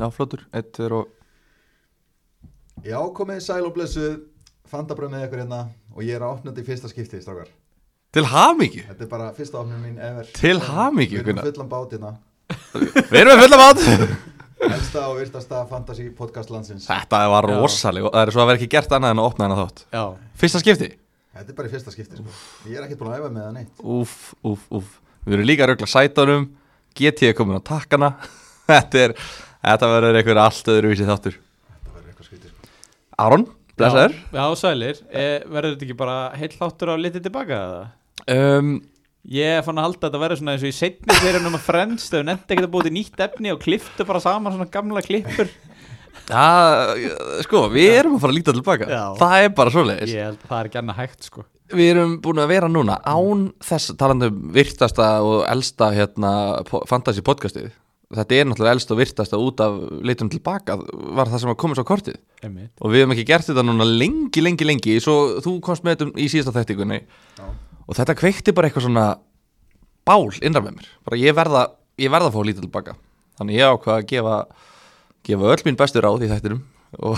Já, flottur, eitt, tveir og Já, komið sæl og blessuð. Fandabröð með ykkur hérna. Og ég er að opna þetta í fyrsta skipti, strákar. Til hamingju? Þetta er bara fyrsta opnum mín ever. Til hamingju, Við erum Gunnar. fullan bát hérna. Við erum með fulla bát. Elsta og virtasta fantasy podcast landsins. Þetta var Já. rosaleg og það er svo að vera ekki gert annað en að opna hennar þátt. Já, Fyrsta skipti? Þetta er bara í fyrsta skipti, sko. Ég er ekkert búin að æfa með það neitt. Úf, úf, úf Við erum líka að rögla sætunum. GT er komin á takkana. Þetta er, þetta verður einhver allt öðruvísi þáttur. Þetta verður eitthvað skrítið, sko. Aron, blessaður. Já, sælir, e, verður þetta ekki bara heill þáttur á litið tilbaka eða? um, Ég er fann að halda að þetta verður svona eins og í setni fyrir um að frends þau nefndi ekki að búið til nýtt efni og kliftu bara saman svona gamla klippur. Það, Sko, við erum að fara að líta tilbaka. Já. Það er bara svoleiðis. Ég held að það er ekki annað hægt sko. Við erum búin að vera núna án þess talandi um virtasta og elsta hérna, po- fantasy podcastið Þetta er náttúrulega elsta og virtasta út af leitum tilbaka var það sem að komast á kortið. Einmitt. og við hefum ekki gert þetta núna lengi, lengi, lengi. Svo þú komst með þetta í síðasta þettingunni Já. og þetta kveikti bara eitthvað svona bál innra með mér. Bara ég verða, ég verða að fá lítið tilbaka. Þannig ég ákvað að gefa gefa öll mín bestu ráð í þættinum. Og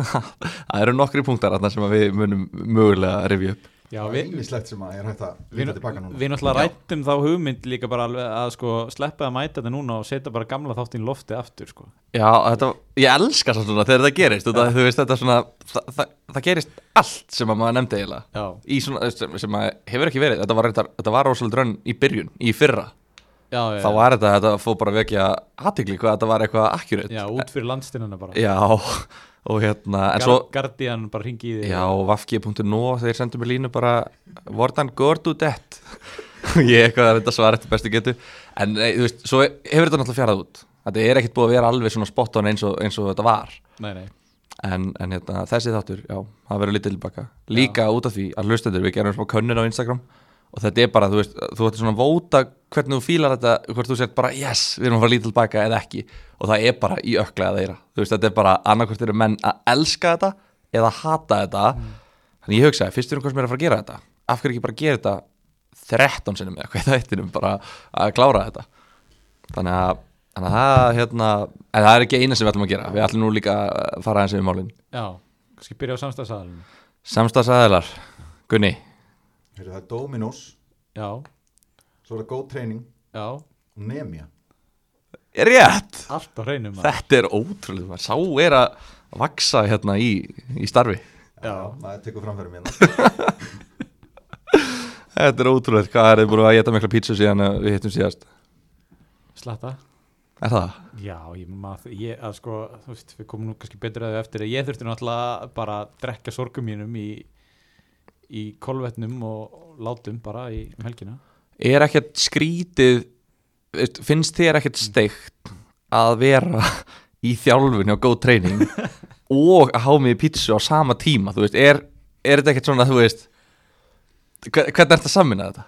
það eru nokkri punktar þarna sem að við munum mögulega að rifja upp Það er við, ýmislegt sem að ég er hægt að við, líta tilbaka núna. við náttúrulega rættum þá hugmynd líka bara alveg að sko sleppa að mæta þetta núna og setja bara gamla þáttinn í lofti aftur sko. Já, þetta, ég elska samt svona þegar þetta gerist ja. þú veist þetta svona það, það, það gerist allt sem að maður nefndi eiginlega. Já, í svona, sem, sem að hefur ekki verið þetta var, þetta var rosalega drönn í byrjun í fyrra já, já, þá var þetta, þetta fóð bara vekja aðtikli hvað þetta var eitthvað akkurat já út fyrir landstinnuna bara. Já, og hérna en svo, Guardian bara ringi í því já, vafki.no þeir sendu mér línu bara Vordan gordu dett? Ég eitthvað að þetta svara eftir bestu getu. En nei, þú veist, svo hefur þetta náttúrulega fjarað út. Þetta er ekkit búið að vera alveg svona spot on eins og, eins og þetta var. Nei, nei, en, en hérna, þessi þáttur, já, það verður litið tilbaka líka út af því að hlustendur við gerum smá könnun á Instagram og þetta er bara, þú veist, þú ættir svona að vóta hvernig þú fílar þetta, hvort þú sért bara yes, við erum að fara lítið tilbaka eða ekki. Og það er bara í ökla eða eira, þú veist, þetta er bara annarkvort eru menn að elska þetta eða hata þetta. Þannig ég hugsaði, fyrst erum hvað sem er að fara að gera þetta. Af hverju ekki bara gera þetta 13 sinum eða hvað það bara að klára þetta? Þannig að, þannig að það, hérna, en það er ekki eina sem við ætlum að gera. Við ætlum nú líka að fara aðeins yfir málin. Já Kannski byrja á samstæðsaðalinn Samstagsæðilar, Gunni Heyrðu, Það er Dominos, Já, svo er það Go Training. Já, og Nemia Er rétt. Allt á hreinum maður. Þetta er ótrúlega, maður. Sá er að vaksa hérna í, í starfi. Já. maður tekur framfæri mér Þetta er ótrúlega, hvað er þið búin að geta mikla pítsu síðan að við hittum síðast? Slatta. Er það? Já, ég maður, ég, að sko, þú veist, við komum nú kannski betur að þau eftir. Að ég þurfti náttúrulega bara að drekka sorgum mínum í, í kolvetnum og látum bara í helgina. Er ekkert skrítið finnst þér ekkert steikt að vera í þjálfun og góð treyning og að há mig í pítsu á sama tíma veist, er, er þetta ekkert svona þú veist hver- hvernig er þetta að sammina þetta?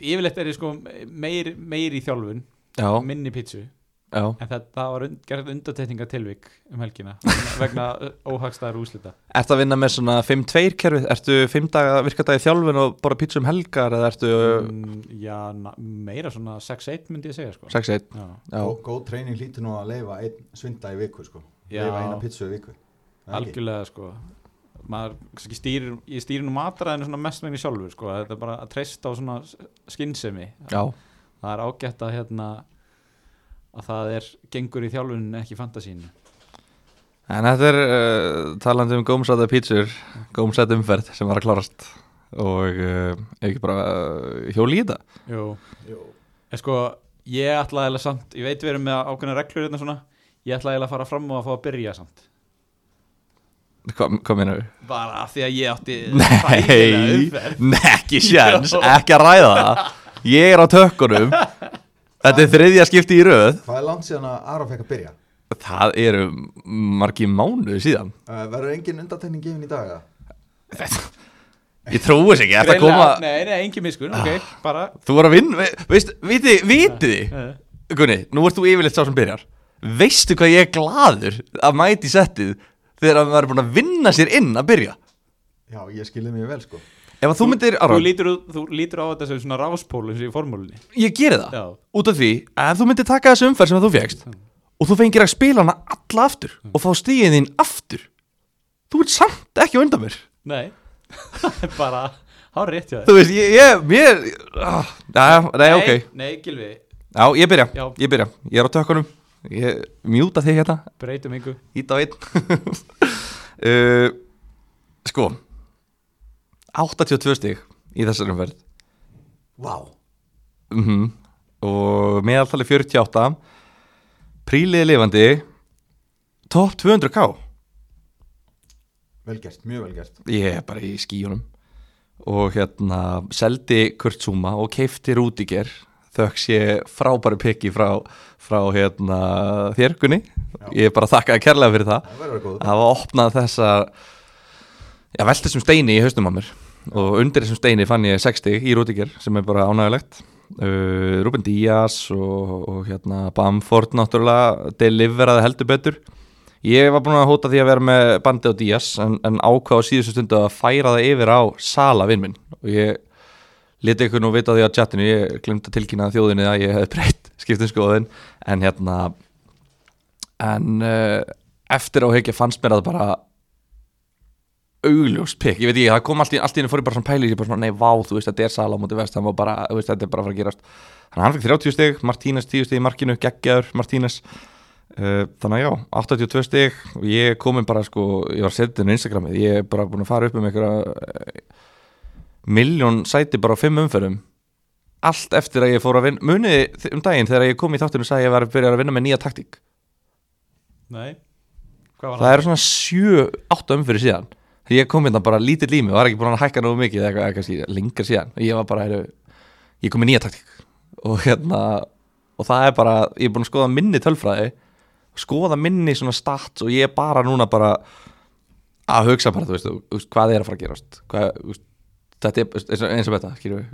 Yfirleitt er ég sko meir, meir í þjálfun, Já, minni pítsu, já, en það var und, gerð undatekninga tilvik um helgina vegna óhagstæðar úslita. Ertu að vinna með svona 5-2 kerfið? Ertu 5 daga virkardagi þjálfun og bara pítsu um helgar eða ertu Mm, já, na, meira svona 6-1 myndi ég segja sko. 6-1? Já. Já, Go, Go Training lítur nú að leifa einn svinda í viku sko. Leifa eina pizzu í viku algjörlega sko maður kannski stýrir, ég stýrir nú matræðinu svona mest megni sjálfur sko, þetta er bara að treysta á svona skinnsemi það er ágætt að hérna að það er gengur í þjálfunin ekki fantasínu En þetta er uh, talandi um gómsæta pítsur, gómsæta umferð sem var að klárast og uh, ekki bara uh, hjóli í þetta. Jú. Jú. en sko ég ætla eða samt, ég veit við erum með ákveðna reglur hérna svona, ég ætla eða að fara fram og að fá að byrja samt Hvað, hvað meina við? bara af því að ég átti Nei, nei, ekki sjans, ekki að ræða það. Ég er á tökkunum, þetta er þriðja skipti í röð. Hvað er langt síðan að Aron fekk að byrja? Það eru margi mánuði síðan. Uh, Verður engin undatekning gefin í dag? eða? Ég trúi þess ekki, þetta koma, nei, nei, engin miskun, ok, bara þú voru að vinna, ve- veist, viti, viti? Eh, Gunni, nú ert þú yfirleitt sá sem byrjar Veistu hvað ég er gladur að mæti settið þegar maður er búin að vinna sér inn að byrja Já, ég skilði mig vel sko Ef þú myndir, þú lítur, þú lítur á þetta sem svona ráspólu í formúlunni. Ég geri það. Já, út af því að ef þú myndir taka þessu umferð sem þú fegst og þú fengir að spila hana alla aftur og fá stíðin þín aftur. Þú ert samt ekki undan mér. Nei, bara Há rétt hjá þér. Þú veist, ég, ég, mér ah, Nei, nei, ok. Nei, Gilvi, Já, ég byrja, Já. ég byrja. Ég er á tökkunum. Ég mjúta þig hérna. Breytum yngu Ít á einn. Uh, Sko 82 stig í þessari umferð. Vá. Mm Og meðaltali 48 Príliði lifandi. Top 200k Vel gert, mjög vel gert. Ég er bara í skíunum Og hérna Seldi Kurt Zuma og keifti Rúdiger Þökk sé frábæri pikki frá, frá hérna þérkunni. Ég er bara þakkaði kærlega fyrir það. Það hafa opnað þessa já, velt þessum steini í haustum á mér. Og undir þessum steini fann ég 60 í Rúdiger sem er bara ánægulegt uh, Ruben Díaz og, og hérna Bamford náttúrulega deliveraði heldur betur. Ég var búin að hóta því að vera með bandi á Díaz en, en ákvað á síðustu stundu að færa það yfir á Sala vinn minn. Og ég leti ykkur nú vita því á chatinu ég glemt að tilkynna þjóðinni að ég hef breytt skiptum skoðin en hérna en uh, eftir á hekja fannst mér að bara augljóst pikk, ég veit ekki, það kom allt í, allt í henni fór ég bara svona pæli, ég bara svona, nei, vá, þú veist, þetta er sala á móti vest, hann var bara, þú veist, þetta er bara að fara að gerast. Þannig að hann fikk 30 stig, Martínez 10 stig í markinu, geggjaður, Martínez. Uh, þannig að já, 82 stig. Og ég er komin bara, sko, ég var setið inn á Instagramið, ég er bara búin að fara upp um einhverja uh, miljón sæti bara á fimm umferðum. Allt eftir að ég fór að vinna muniði um daginn þegar ég kom í þáttinu og sagði ég var að byrja að vinna með nýja taktík? Nei. Hvað var það eru svona 7-8 umfyrir síðan ég kom hérna bara lítill í mig og var ekki búin að hækka nógu mikið eða síðan, lengur síðan. Og ég var bara, heru, ég kom í nýja taktík. Og hérna og það er bara, ég er búin að skoða minni tölfræði skoða minni svona stats og ég er bara núna bara að hugsa bara, þú veist, þú veist hvað er að fara að gerast? Hvað, þetta er eins og- þetta, skilju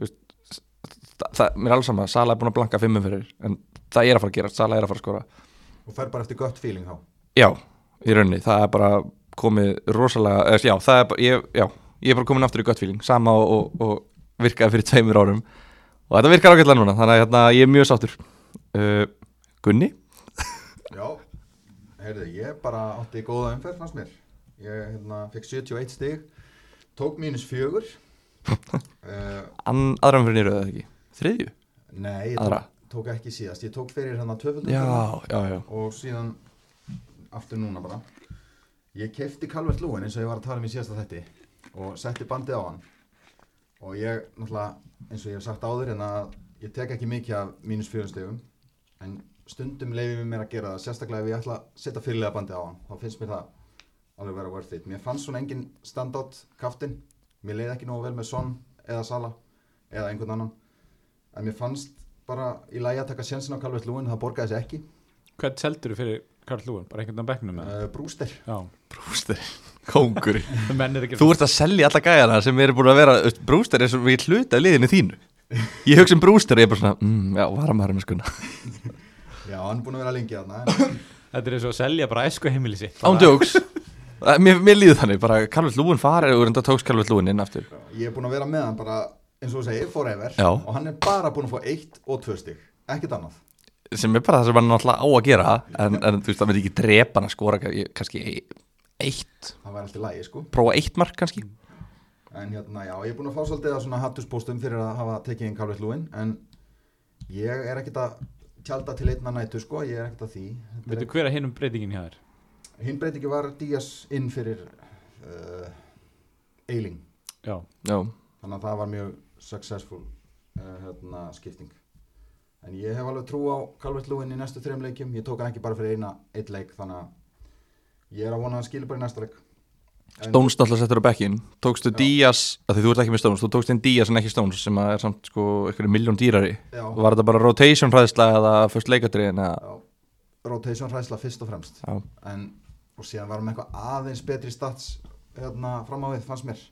mér er alls saman, Sala er búin að blanka fimmum fyrir en það er að fara að gerast, Sala er að fara að skora. Og fer bara eftir gött feeling þá. Já, í rauninni, það er bara komið rosalega, eða, já, það er bara, ég, já, ég er bara komin aftur í gött feeling, sama og, og, og virkaði fyrir tveimur árum og þetta virkar ágætlega núna, þannig að hérna, ég er mjög sáttur. Uh, Gunni? Já, heyrðu, ég bara átti góða umferð fannst mér Ég hérna, fekk 71 stig Tók mínus fjögur uh, aðram fyrir nýröðu eða ekki? Þriðju? Nei, ég Aðra? tók, tók ekki síðast Ég tók fyrir hérna já, já. Og síðan aftur núna bara Ég kefti Calvert Lúin eins og ég var að tala um í síðasta þetti Og setti bandið á hann. Og ég, náttúrulega, eins og ég hef sagt áður En að ég tek ekki mikið af mínus fjögur stigum En stundum leifir mér að gera það Sérstaklega ef ég ætla að setja fyrirlega bandið á hann Þá finnst mér það alveg vera worth it. Mér fannst svona engin standout kaftin Mér leiði ekki nógu vel með Son eða Sala Eða einhvern annan. En mér fannst bara í lagi að taka sjensin á Calvert Lúin Það borgaði sér ekki. Hvað seldur þú fyrir Karl Lúin? Bara einhvern veginn á bekknum uh, Brúster Já Brúster, er ekki Þú ert að selja alla gæjana sem eru búin að vera, Brúster er svo mikið hluti af liðinu þínu. Ég hugsa um Brúster og ég er bara svona, mm, já, varamæður með skuna. Já, hann er búin að vera lengi þarna en Þetta er eins og að selja bara æsku heimili sitt Án djóks. Mér, mér líður þannig, bara Karl Lúin farið og reynda tóks Karl Lúin inn aftur. Ég er búin að vera með hann bara eins og þú segir, forever Já. og hann er bara búin að fá eitt og tvö stig ekkert annað sem er bara það sem hann náttúrulega á að gera en, en þú veist, það myndi ekki drepa hann að skora kann- kannski eitt. Það var alltaf lægi sko. Prófa eitt mark kannski. En hérna, já, ég er búin að fá svolítið að svona hattuspóstum fyrir að hafa tekið inn Calvert Lúin en ég er ekkert að tjálta til einna nætu sko, ég er ekkert að því. Þetta Veitu hver að hinum breytingin hjá þér? Hinn breytingi var Díaz inn fyrir uh, Eiling. Já. Já, þannig að það var mjög successful uh, hérna, skipting en ég hef alveg trú á Calvert Lúin í næstu þreim leikjum. Ég tók hann ekki bara fyrir eina, eitt leik þannig að ég er að vona að hann skilur bara í næsta leik. Stones náttúrulega settur á bekkin tókstu Já. Díaz, af því þú ert ekki með Stones þú tókst inn Díaz en ekki Stones sem að er samt sko eitthvað miljón dýrari. Já, var þetta bara rotation hræðsla eða fyrst leikadriðin eða? Rotation hræsla fyrst og fremst. En, og síðan var hann með eitthvað aðeins betri stats hérna, fram á við, fannst mér.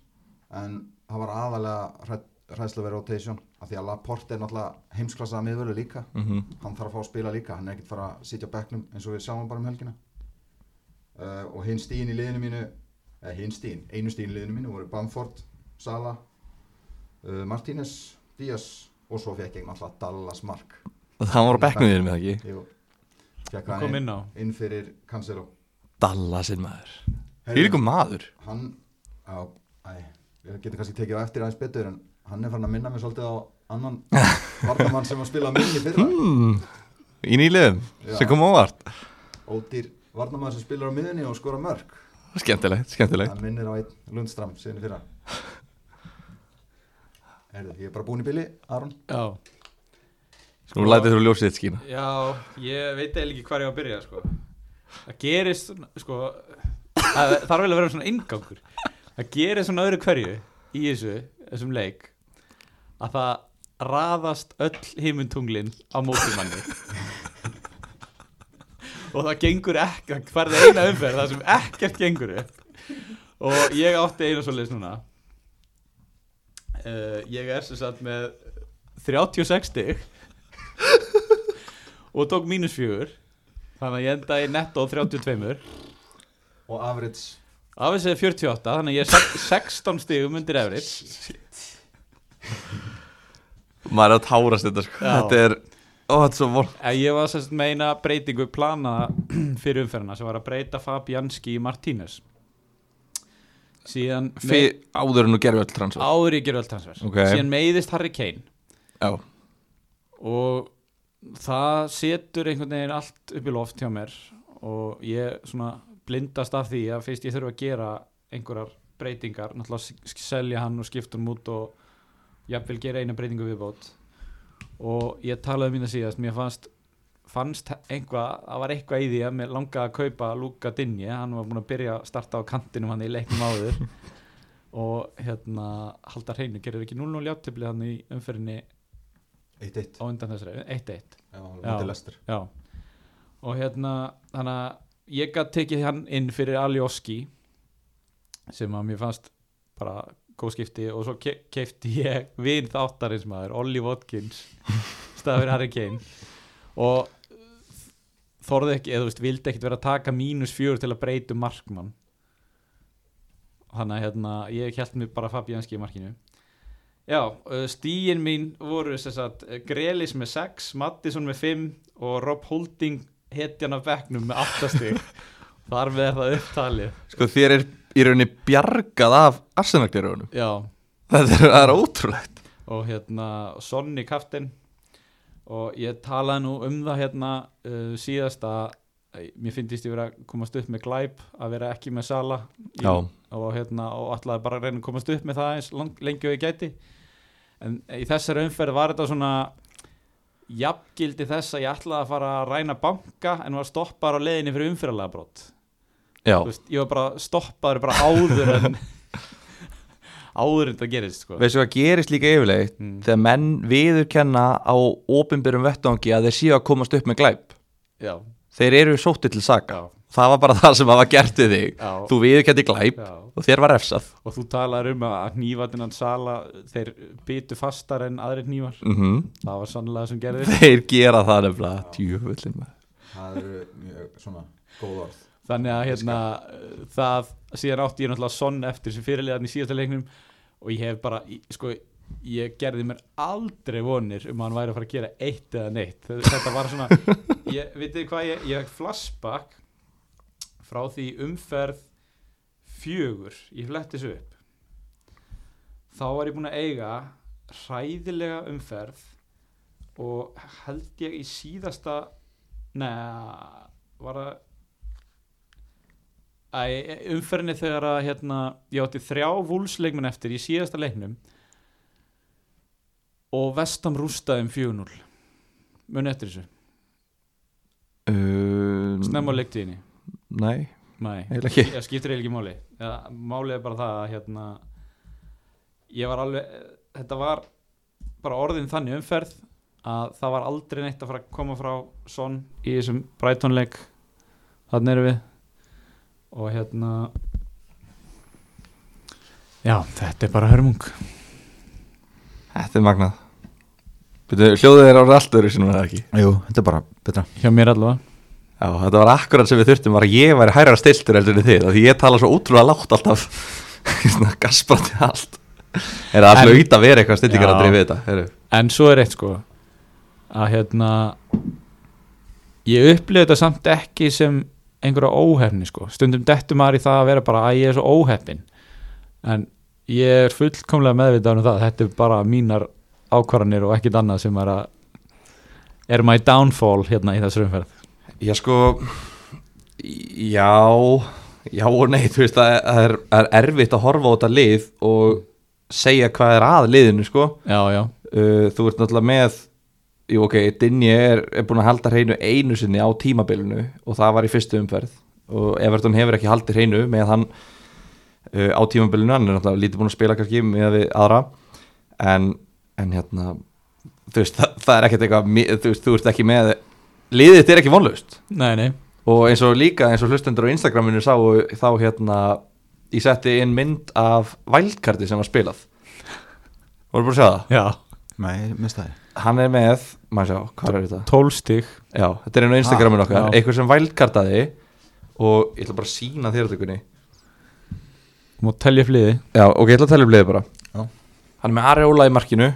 En það var aðalega hræ, hræsla við rotation af því að Laporte er náttúrulega heimsklassa miðvölu líka. Mhm. Hann þarf að fá að spila líka, hann er ekkert fara að sitja á bekknum eins og við sjáum bara um helgina. Uh, og hinn stíin í liðinu mínu eða hinn stíin, einu stíin í liðinu mínu voru Bamford, Sala uh, Martínez, Díaz og svo fekk ég náttúrulega Dallas Mark. Það var á bekknum þér með það ekki? Jú. fekk Hann inn, inn á. inn fyrir Cancelo. Dallasinn maður. Heyrðu, Hýrikum maður. hann á, æ, ég geti kannski tekið á eftir aðeins betur en hann er farin að minna mig svolítið á annan varnamann sem að spila minni fyrra. Mm, Í nýliðum sem kom ávart ódýr varnamann sem spilar á miðunni og skora mörg Skemmtilegt, skemmtilegt. Hann minnir á einn Lundstram síðan í fyrra. Herðu, ég er bara búin í bili, Aron. Já, Sko, lætið þú ljósið þitt skína. Já ég veit eða ekki hvað ég á að byrja sko. Það gerist sko, það þarf vel að vera svona inngangur. Það gerist svona öðru hverju í þessu, þessum leik að það raðast öll heimuntunglin á mótumanni og það gengur það hverði eina umferð það sem ekkert gengur upp. Og ég átti eina svo leys núna. Uh, ég er sem sagt með 36 stig og tók mínus fjögur. Þannig að ég endaði netto á 32 og average. Af þessi er 48 þannig að ég er sex- 16 stigum undir average Maður er að tárast þetta sko. Þetta er, ó þetta er svo vol ég var sérst með eina breytingu plana fyrir umferðina sem var að breyta Fabianski í Martínez. Síðan Fyr, Áður en þú gerði öll transfer. Áður ég gerði öll transfer. Ok. síðan meiðist Harry Kane. Já, og það setur einhvern veginn allt upp í loft hjá mér og ég svona blindast af því að fyrst ég þurfa að gera einhverjar breytingar. Náttúrulega selja hann og skipta hann út og jafnvel gera eina breytingu viðbót og ég talaði um mín að síðast mér fannst fannst einhvað, það var eitthvað í því að mér langaði að kaupa Luka Dinje, hann var búin að byrja að starta á kantinum hann í leiknum áður. Og hérna Haldar Hreinu gerir ekki 0-0 játtöfli hann í umferðinni 1-1 á undan þessari, 1-1 Já, Já. Já. Og hérna þannig að ég gæti tekið hann inn fyrir Alioski sem að mér fannst bara góð skipti og svo ke keifti ég vin þáttarins maður, Ollie Watkins staðfyrir Harry Kane. Og þorði ekki, eða þú veist, vildi ekkit vera að taka mínus fjögur til að breyta um markmann. Þannig að hérna, ég held mér bara Fabianski í markinu. Já, uh, stíin mín voru sagt, uh, Grelis með 6, Mattisson með 5 og Rob Holding hetjan af bekknum með 8 stig. Þar er það upptalið. Sko þér er í rauninni bjargað af Arsenal-gerðunum Þetta er, það er ótrúlegt. Og hérna Sonni kaftin og ég talaði nú um það hérna uh, síðast að mér finnst ég vera að komast upp með glæp að vera ekki með Sala í, og, hérna, og ætlaði bara reyna að komast upp með það eins lang, lengi og ég gæti. En í þessari umferð var þetta svona jafngildi þess að ég ætlaði að fara að ræna banka en var stoppaður á leiðinni fyrir umferðalega brot Já, veist, ég var bara stoppaður bara áður en áður en það gerist sko. veistu hvað gerist líka yfirleitt? Mm. þegar menn viðurkenna á opinberum vettvangi að þeir séu að komast upp með glæp. Já, þeir eru sóttir til saka. Já, það var bara það sem var gert við þig. Já, þú viðurkendi glæp já. og þér var refsað. Og þú talar um að hnífatinnan sala þeir byttu fastar en aðrir hnífar. Mm það var sannlega sem gerði þeir gera það nefnilega. Tjúfullin. Það eru mjög svona góð orð þannig að hérna það síðan átti ég náttúrulega sonn eftir sem fyrirliðan í síðasta leiknum og ég hef bara, sko ég gerði mér aldrei vonir um að hann væri að fara að gera eitt eða neitt. Þe- þetta var svona, ég, vitið hvað ég ég hef flashback frá því umferð fjögur, ég fletti þessu upp. Þá var ég búinn að eiga hræðilega umferð og held ég í síðasta neða var það umferðinni þegar að hérna, ég átti þrjá vúlsleikmenn eftir í síðasta leiknum og vestam rústaði um 4-0 muni eftir þessu, um, snemma leiktíðinni? Nei, Nei, ekki. Ég skiptir eiginlega ekki máli. Ja, Málið er bara það að hérna, ég var alveg þetta var bara orðin þannig umferð að það var aldrei neitt að fara að koma frá Son í þessum Brighton-leik. Þannig erum við og hérna já, þetta er bara hörmung. Þetta er magnað. Byrju, hljóðið er á allt öðru sinum eða ekki? Jú, þetta er bara betra. Hjá mér allavega. Já, þetta var akkurat sem við þurftum var að ég væri hærra stiltur heldur en þið, af því ég tala svo ótrúlega látt alltaf. Gasprandi allt. Er það En- að hlaut að vera eitthvað stillingar Já. að dreifið þetta? Heru. En svo er eitt sko að hérna ég upplifði þetta samt ekki sem einhverja óhefni sko. stundum dettur maður í það að vera bara að ég er svo óhefnin en ég er fullkomlega meðvitað um það þetta er bara mínar ákvarðanir og ekkit annað sem er að er my downfall hérna í þessu umferð. Já sko Já Já og nei, þú veist það er, er, er erfitt að horfa á þetta lið og segja hvað er að liðinu sko. Já, já, uh, Þú ert náttúrulega með Jú ok, Dinni er, er búin að halda hreinu einu sinni á tímabilinu og það var í fyrstu umferð. Og Everton hefur ekki haldið hreinu með hann uh, á tímabilinu, hann er náttúrulega lítið búin að spila kannski með við aðra. En, en hérna þú veist, það, það er ekkert eitthvað þú veist, þú ert ekki með liðið þetta er ekki vonlaust. Nei, nei. Og eins og líka eins og hlustendur á Instagraminu sá þá hérna ég setti inn mynd af vælkarti sem var spilað. Voru búin að sjá það? já, Nei, minnst það. Hann er með, maður sjá, hvað er þetta? 12 stig. Já, þetta er Instagraminu Ha, okkar, já. eitthvað sem vælkartaði og ég ætla bara að sína þér þetta kunni og telja fliði já, ok, ég ætla að tella um liðið bara. Já. hann er með Areola í markinu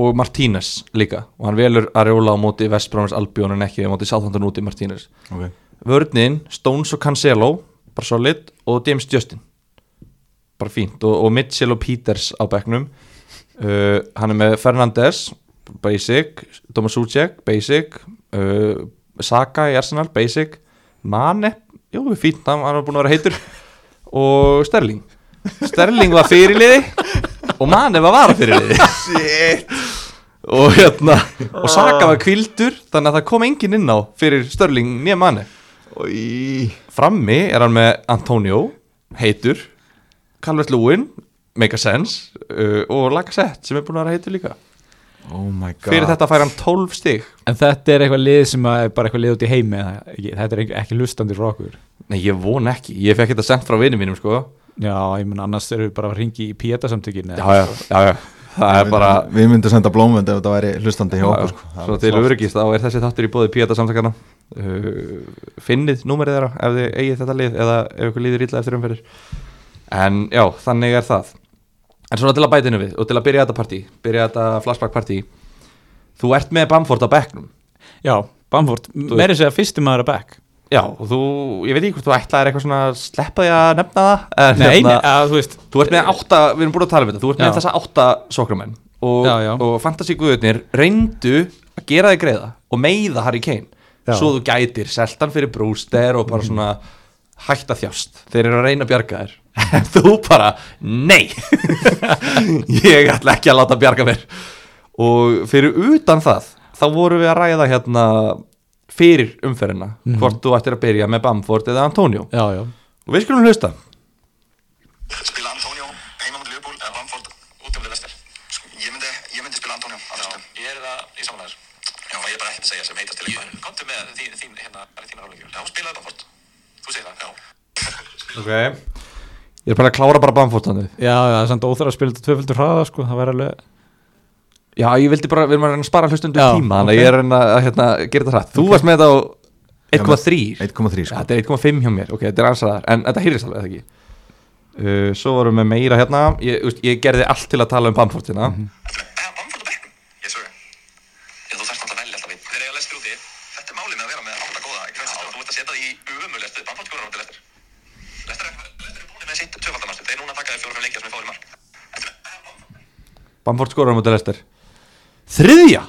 og Martínez líka. Og hann velur Areola á móti Vestbrámins Albion en ekki á móti Sáþandan úti Martínez. Ok. Vörnin, Stones og Cancelo bara solid og James Justin. Bara fínt. Og, og Mitchell og Peters á bekknum uh, hann er með Fernandes basic, Thomas Suchek basic uh, Saka í Arsenal, basic Mane, jú, fínt, hann hann var búin að vera heitur og Sterling. Sterling var fyrirliði og Mane var vara fyrirliði Shit. Og hérna og Saka var kvildur þannig að það kom enginn inn á fyrir Sterling nýja Mane. Í Frammi er hann með Antonio heitur, Calvert Lewin make a sense uh, og Lacazette sem er búin að heitur líka. Oh my god. Fyrir þetta fær hann 12 stig. En þetta er eitthvað lið sem að er bara eitthvað lið út í heimi þetta er ekki, lustandi frá okkur Nei, ég von ekki, ég fekk þetta sendt frá vinum mínum sko. Já, ég menn annars eru við bara að ringi í Pieta-samtökin Já, já, já, já. Það er bara, Við myndum senda blómvönd ef þetta væri hlustandi hjá okkur sko. Það svo er til öryggist þá er þessi þáttur í bóði Píata samtakana uh, Finnið númerið þeirra ef þið eigið þetta lið eða ef ykkur líður illa eftir umferðir. En já, þannig er það En svona til að bætinu við og til að byrja þetta partí Byrja þetta flashback partí Þú ert með Bamford á bekknum já, Bamford, meiri segja fyrstum maður að back Já, og þú, ég veit ekki hvort þú ætlaðir eitthvað svona að sleppa því að nefna það en, nei, hérna, nei, að, þú veist Þú ert með átta, við erum búin að tala um þetta Þú ert með Já. þessa átta sókramenn og, og fantasy guðurnir reyndu að gera þig greiða og meiða Harry Kane Já. svo þú gætir seltan fyrir brúster og bara svona hætt að þjást. Þeir eru að reyna að bjarga þér. En þú bara, nei. Ég ætla ekki að láta bjarga mér. Og fyrir utan það þá vorum við að ræða hérna fyrir umferðina hvort þú ættir að byrja með Bamford eða Antonio. Já, já, og við skulum hlusta Spila Antonio heima mot Liverpool eða Bamford út um Leicester Sko, ég myndi, ég myndi spila Antonio á þessum Ég er það í samanlæður Já, ég er bara ekkert að segja sem heitast til leikmaður Komdu með þín, þín hérna, það er þína ráðlegjur Já, spilaði Bamford Þú segir það Já ok. Ég er bara að klára bara Bamford þannig já, það er samt óþar að spila þetta tvöföldur hraða sko, það væri alveg Já, ég vildi bara, við erum að reyna að spara hlustundu Já, tíma Þannig að ok. ég er að reyna að hérna, gera þetta hrætt Þú varst með þetta á 1,3 1,3 Já, sko. Þetta er 1,5 hjá mér, ok, þetta er ansraðar En þetta hýrist alveg, eða ekki? Uh, Svo vorum við meira hérna. Ég, úst, ég gerði allt til að tala um Bamford hérna Eða Bamford á bekknum Ég svo Já, þú þarft náttúrulega að velja alltaf einn Þeir eiga Leicester úti Þetta er málið með að vera með átta góða í kvæmst Þú ert að setja það í umulest Bamford skorar á móti Leicester Leicester er Leicester er búin með sitt tvöfaldamarstu Þeir núna taka þér fjóra fyrir leikja sem er fáður mark Þetta er Bamford skorar móti Lester Þriðja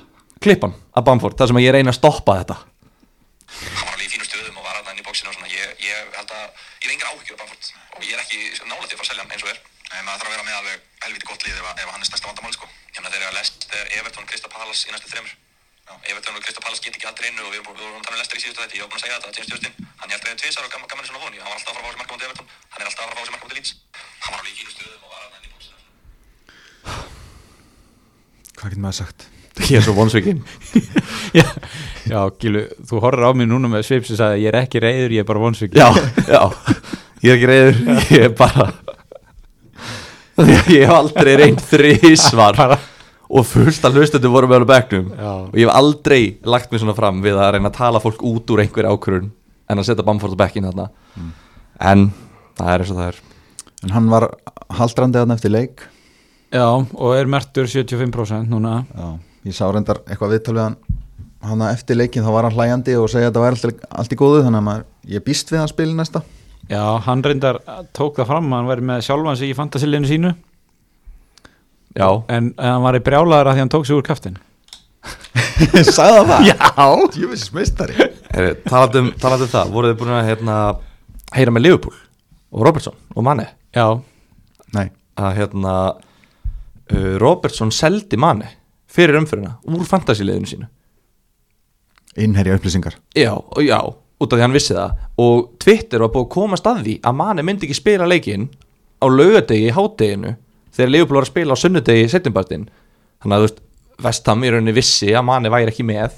klippan af Bamford Það sem að ég reyna að stoppa þetta. Hann var alveg í fínu stöðum og var aðna inn í bóksinu og svona. Ég, ég held að, ég hef engar áhyggjur af Bamford. Og ég er ekki nála til að fara að selja hann eins og er. Nei, maður þarf að vera með alveg helviti gott lið ef, að- ef að hann er stærsta vandamáli sko. Ég meina að þegar Everton og Krista Palace í næstu þremur. Já, Everton og Krista Palace get ekki aldrei innu og við vorum að tala um Lester í síðustu þetta ég var búin að segja þetta, James Justin. Hann ég held að tvisar og gaman, gaman svona voni hann var alltaf að fara að fá sér marka mútið Everton. Hann er alltaf að fara að fá sér marka mútið Leeds. Hann var alveg í fínu stöðum og var aðna inn í bóksinu Hvað getur maður sagt? Ég er svo vonsvikinn. Já, já, Gílu, þú horfir á mig núna með svip sem sagði ég er ekki reyður, ég er bara vonsvík Já, já. Ég er ekki reyður, ég er bara Ég hef aldrei reynd þrísvar Og fullt af hlustundu voru með á bekknum. Já. Og ég hef aldrei lagt mig svona fram Við að reyna að tala fólk út úr einhverju ákvörun En að setja Bamford á bekkin þarna. En það er eins og það er. En hann var haldrandi þarna eftir leik já, og er mertur 75% núna. Já, ég sá reyndar eitthvað viðtal við hann hann eftir leikin þá var hann hlæjandi og segja að þetta var allt, allt í góðu þannig að maður, ég býst við hann spili næsta. Já, hann reyndar tók það fram hann væri með sjálfan sig í fantasiliðinu sínu. Já, en, en hann var í brjálaður að því hann tók sig úr kaftin sagði það? Já, jöfis meistari. Heyri, talandi, um, um það, voruð þið búin að hérna, heyra með Liverpool og Robertson og Mane? Já, Nei, að hérna uh, Robertson seldi Mane fyrir umfyrirna úr fantasiliðinu sínu. Innherja upplýsingar. Já, já, út af því hann vissi það. Og Twitter var búið að komast að því að Mane myndi ekki spila leikinn á laugadegi í hádeginu þegar Liverpool var að spila á sunnudegi í setjumpartin þannig að þú veist, Vestham í rauninni vissi að Mane væri ekki með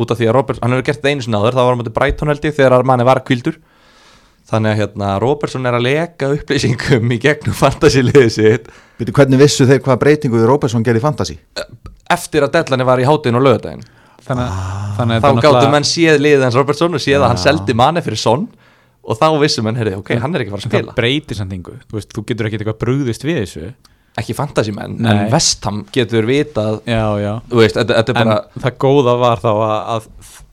út af því að Robertson, hann hefur gert það einu sinni áður það var á móti Brighton held ég þegar Mane var kvildur þannig að hérna Robertson er að leka upplýsingum í gegnum fantasiliðið sitt. Veitu, hvernig vissu þeir hvað breytingu við Róbersson gerði í fantasy? eftir að deadline var í hádeginu og laugadegin þannig, þannig að þá gáttu menn séð liðið hans Robertson og séð að hann seldi Mane fyrir Son og þá vissu menn, heyrði, ok, hann er ekki að fara að það spila. breytir samt yngu þú, veist, þú getur ekki eitthvað brúðist við þessu. Ekki fantasy menn, Nei. en Vestham getur vitað, Já, já. Þú veist, þetta, þetta er En bara það góða var þá að, að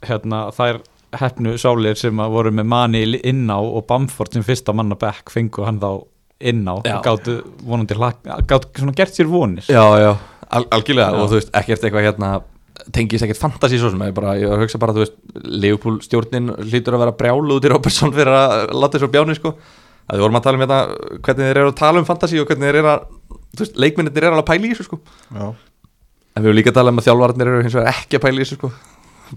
hérna, þær hefnu sálir sem að voru með mani inn á og Bamford sem fyrsta manna back fengu hann þá inn á. Já. og gáttu vonandi hlak- gáttu svona gert sér vonir. Já, já, al algjörlega. Já. og þú veist, ekkert eitthvað hérna tengist ekkert fantasy svo sem ég bara, ég hugsa bara, þú veist Leopold stjórnin hlýtur að vera brjálu út í Robertson fyrir að láta þessu bjáni, sko. Að við vorum að tala um hérna, hvernig þeir eru að tala um fantasy og hvernig þeir eru að, þú veist, leikmyndir eru alveg að pæla í þessu, sko. Já. En við höfum líka að tala um að þjálfarnir eru hins vegar ekki að pæla í þessu, sko.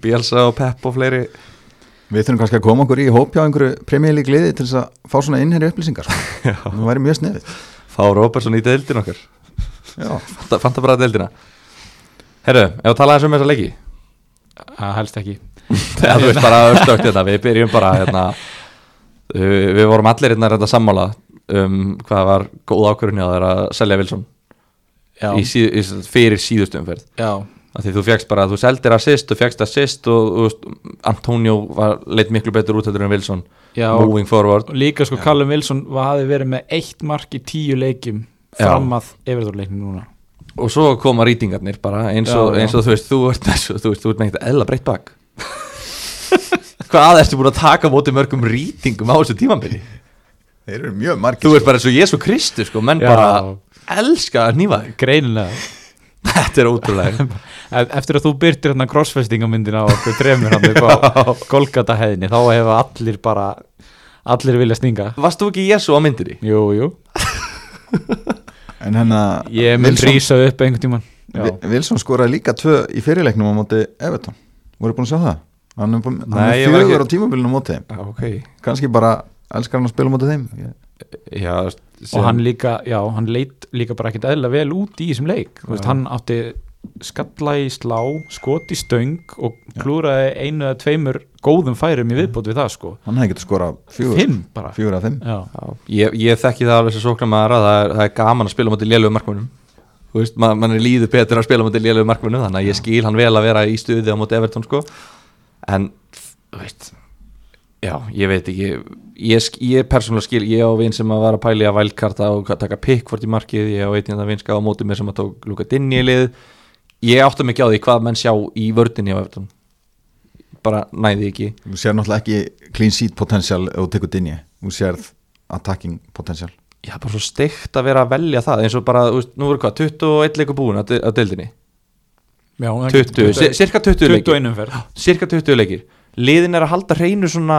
Bielsa og Pep og fleiri Við þurfum kannski að koma okkur í hóp hjá einhverju premjölík liði til þess að fá svona innherja upplýsingar. Sko. Það væri mjög sniðið fá Robertson í deildin okkar. Já, Fanta, bara deildina. Herru, ef að tala eins um þessa leiki? Að helst ekki. Þú veist bara stökt þetta Við byrjum bara hérna. Uh, Við vorum allir hérna reynda sammála um hvað var góð ákvörðunni að þeirra að selja Wilson já, í síð, í, fyrir síðustu umferð. Já, því þú fegst bara, þú seldir assist þú fegst assist og, og Antonio var, leitt miklu betur út en Wilson já og moving forward. líka sko Callum Wilson var, hafi verið með eitt mark í tíu leikjum Já. fram að Evertór-leiknum núna. Og svo koma rýtingarnir bara eins og, Já, já. eins og þú veist, þú ert þú veist, þú ert með eitthvað eðla breytt bak. Hvað ertu búin að taka á móti mörgum rýtingum á þessu tímambili þeir eru mjög margir þú ert bara eins og Jésu Kristu sko, menn Já. bara elska að nýfa þig. Greinilega. Þetta er ótrúlega eftir að þú byrtir hérna crossfestingamyndina á okkur dremur hann upp á Golgata heiðinni þá hefur allir bara allir vilja stinga. Varst þú ekki Jésu á myndinni? jú, jú, En hérna ég mun rísa upp einhvern tíman já, Vi- Wilson skoraði líka tvö í fyrirleiknum á móti Everton. Voru búin að sjá það? Hann er, búin, er fjögur á tímabilinu á móti. Þeim Já, ok. Kannski bara elskar hann að spila á móti þeim. Já, og hann líka, já, hann leit líka bara ekkert eðla vel út í þessum leik. Þú veist, hann átti skalla í slá skot í stöng og klúraði einu eða tveimur góðum færum í viðbót við það sko. Hann hefði getið skorað fjögur. Af fimm. Ég, ég þekki það alveg sem sóknarmæður að það er, það er gaman að spila á móti lélögu markmönnum. Þú veist, ma mann er líður betur að spila á móti lélögu markmönnum þannig að ég skil hann vel að vera í stuði á móti Everton sko. En, þú veist já, ég veit ekki. Ég, sk- ég persónulega skil, ég á vinn sem að var að pæli að vælkarta og taka pickford í markið ég á einnig ég átta mikið á því hvað menn sjá í vördinni á Everton. Bara næði ekki. Þú sér náttúrulega ekki clean sheet potential ef þú tekur dinni þú sérð attacking potential. Já, bara svo steikt að vera að velja það eins og bara, nú verður hvað, 21 leikur búin að, að deildinni? Já 20, ci- cirka 20 leikir. 21 umferð cirka 20 leikir. Liðin er að halda hreinu svona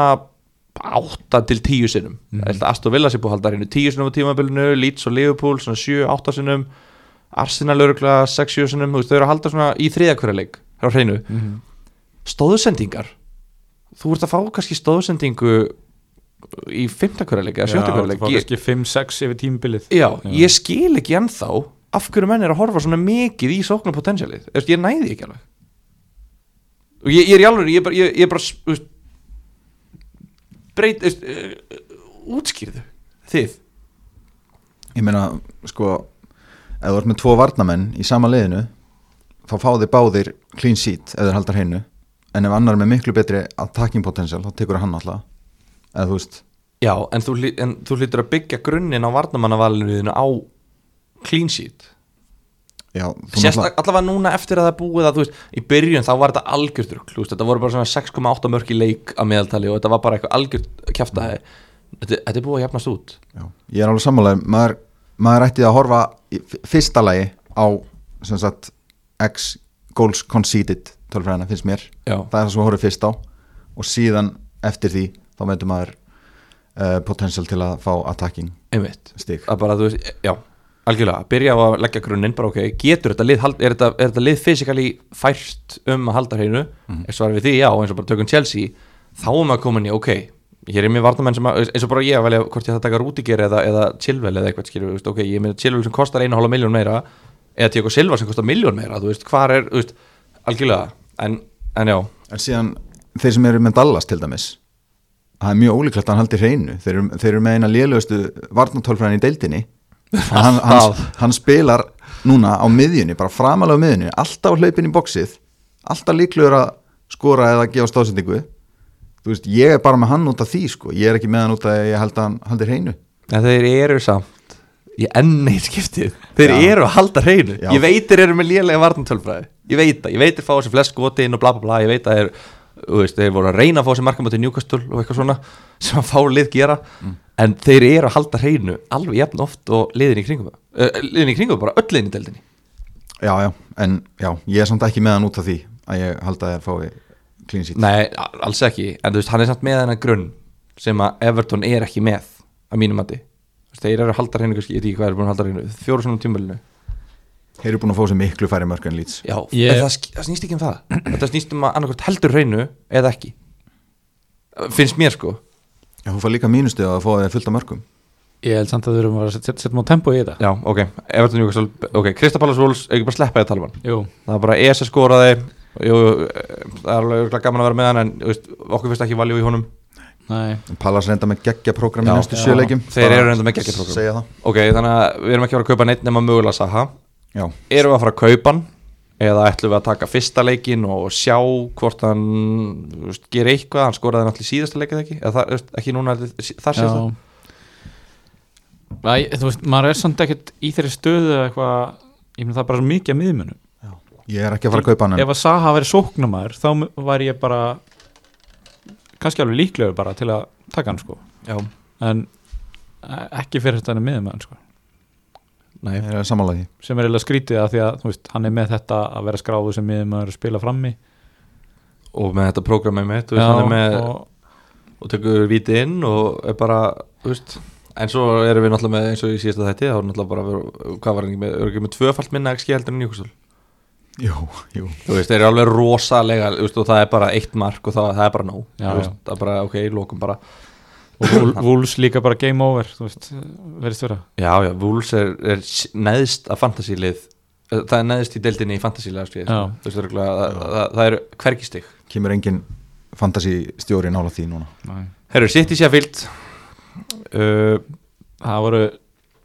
8 til 10 sinnum. Mm -hmm. Aston Villa sé búið að halda hreinu 10 sinnum á tímabilinu, Leeds og Liverpool svona 7-8 sinnum Arsenal öruglega 6-7 sinnum, þú veist, þau eru að halda svona í þriða hverja leik á hreinu Mhm. stóðsendingar þú ert að fá kannski stóðsendingu í 5. hverja leik eða 7. hverja leik það Ég- kannski 5-6 yfir tímbilið Já, ég skil ekki ennþá af hverju menn er að horfa svona mikið í sóknar potensialið, Þú veist, ég næði ekki alveg og ég, ég er í alveg ég er bara, ég, ég er bara þú breyt, þú uh, útskýrðu þið ég meina sko ef þú ert með tvo varnamenn í sama liðinu þá fá þið báðir clean sheet ef þeir haldar hreinu. En ef annar með miklu betri attacking potential þá tekur hann alltaf. Eða þú veist. Já, en þú, en þú hlýtur að byggja grunninn á varnamannavalinu á clean sheet. Já, Sérstak, allavega núna eftir að það búið að þú veist, í byrjun þá var þetta veist, þetta voru bara svona 6,8 mörk í leik að meðaltali og þetta var bara eitthvað algjört kjaftaði þetta, þetta er búið að jafnast út. Já, ég er alveg sammálaður maður, maður ætti að horfa fyrsta lagi á sagt, X goals conceded tölfræðina finnst mér. Já, það er það sem við horfum fyrst á. Og síðan eftir því þá veitum maður uh, potential til að fá attacking einmitt. stig. Að bara, þú veist, já, algjörlega. Byrja á að leggja grunninn, bara ok, getur þetta lið hald- er þetta, er þetta lið fysikali fært um að halda hreinu, mm. ef svarið við því já, eins og bara tökum Chelsea, þá er maður komin í ok, hér er mér varnamenn sem að, eins og bara ég að velja hvort ég það taka Rúdiger eða, eða Chilwell eða eitthvað veist, ok, ég með Chilwell sem kostar 1,5 miljón meira, eða Tiago Silva sem kostar miljón meira, þú veist, hvar er, þú veist algjörlega, en, en já. En síðan þeir sem eru með Dallas til dæmis það er mjög ólíklegt að hann haldi hreinu. Þeir þeir eru með eina lélugustu varnatölfræðin í deildinni. Hann, hann, hann spilar núna á miðjunni bara framalega á miðjunni, alltaf hlaupin í bóksið alltaf líklegur að skora eða gefa stóðsendingu þú veist, ég er bara með hann út af því sko. Ég er ekki með hann út af að ég held að hann haldi hreinu. En þeir eru samt í enn eitt skiptið. Þeir Já. eru að halda hreinu. Já. Ég veit þeir eru með lélega varnantölfræði Ég veit það, ég veit þeir fá þessi flest skoti inn og bla bla bla. Ég veit að þeir, þú veist, þeir voru að reyna að fá þessi markamöti Newcastle og eitthvað svona sem að fá lið gera. En þeir eru að halda hreinu alveg jafn oft og liðin í kringum það uh, Liðin í kringum, bara öll liðin í deildinni. Já, já, en já, ég er samt ekki með hann út af því að ég held að þeir fái clean sheet. Nei, alls ekki, en þú veist, hann er samt með hennar grunn sem að Everton er ekki með að mínum mati. Þú veist, Þeir eru að halda hreinu, kannski, ég veit ekki hvað er búin að halda hreinu Fjóru svona tímulinu þeir eru búin að fá sér miklu færi mörg en lýts Já, Ég- en það, það snýst ekki um það. Þetta snýst um að annarkvært heldur hreinu eða ekki. Finnst mér sko. Já, þú fær líka mínustu að fá þeir fullt af mörgum Ég held samt að við erum að setja set, set tempo í þetta. Já, ok, Everton Newcastle Ok, Kristapalas Wolves, ekki bara sleppa Jú, Það eh, það er alveg gaman að vera með hann En þú veist, okkur finnst ekki valjú í honum. Nei. Pallas reynda með geggja prógram í næstu já. sjöleikjum Þeir eru reyndar með það. Ok, þannig að við erum ekki að fara að kaupa neitt nema mögulega Saha. Já, Erum við að fara að kaupa hann? Eða ætlum við að taka fyrsta leikin og sjá hvort hann þú veist, gerir eitthvað, hann skoraði náttúrulega í síðasta leikið ekki? Eða það, þú veist, ekki núna þar síðasta? Já. Æ, Þú veist, maður er samt ekkert í þeirri stöðu eða eitthvað Ég meina það bara svo mikið að miðmunum ég er ekki að fara að kaupa hann Ef að Saha væri sóknumæður þá væri ég bara kannski alveg líklegur bara til að taka hann sko. Já, en eh, ekki fyrir þetta hann er miðumæður sko. Nei. Ég er sem er eiginlega skrítið að því að þú veist, hann er með þetta að vera skráðu sem miðumæður að spila frammi. Og með þetta hann er með, og, og, tekur viti inn og er bara, þú veist en svo erum við náttúrulega með eins og í síðasta þætti þá er náttúrulega bara, við- hvað var hann ekki með ekki með tvöfalt minna XG heldur en Newcastle jú, jú. Þú veist, þeir eru alveg rosalega þú veist, og það er bara eitt mark og það, það er bara nóg. Já, Þú veist, já. það er bara, ok, lókum bara. Og Wolves líka bara game over þú veist, verðist vera. Já, já, Wolves er, er neðst af fantasílið það er neðst í deildinni í Já. þú veist, það, það, það er hvergistig kemur engin fantasy stjóri nála því núna? Nei. Herru, City Sheffield uh, það voru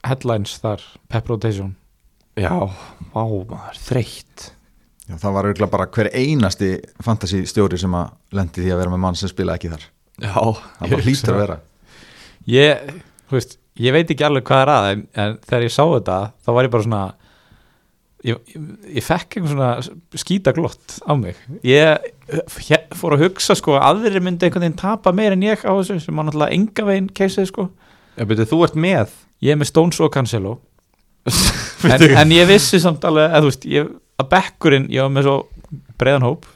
headlines þar pep rotation. Já, vá maður, þreytt Já, það var auðvitað bara hver einasti fantasy stjóri sem að lendi því að vera með mann sem spila ekki þar. Já, það bara hlýtur að vera. Ég, veist, ég veit ekki alveg hvað er að en, en þegar ég sá þetta þá var ég bara svona ég, ég, ég fekk einhvern svona skítaglott á mig. Ég fór að hugsa sko að aðrir myndi einhvern veginn tapa meir en ég á þessu sem var náttúrulega enga veginn keisið sko. Já, betur, þú ert með. Ég er með Stones og Cancelo. En, en ég vissi samt alveg að þú veist ég, að bekkurinn, ég var með svo breiðan hóp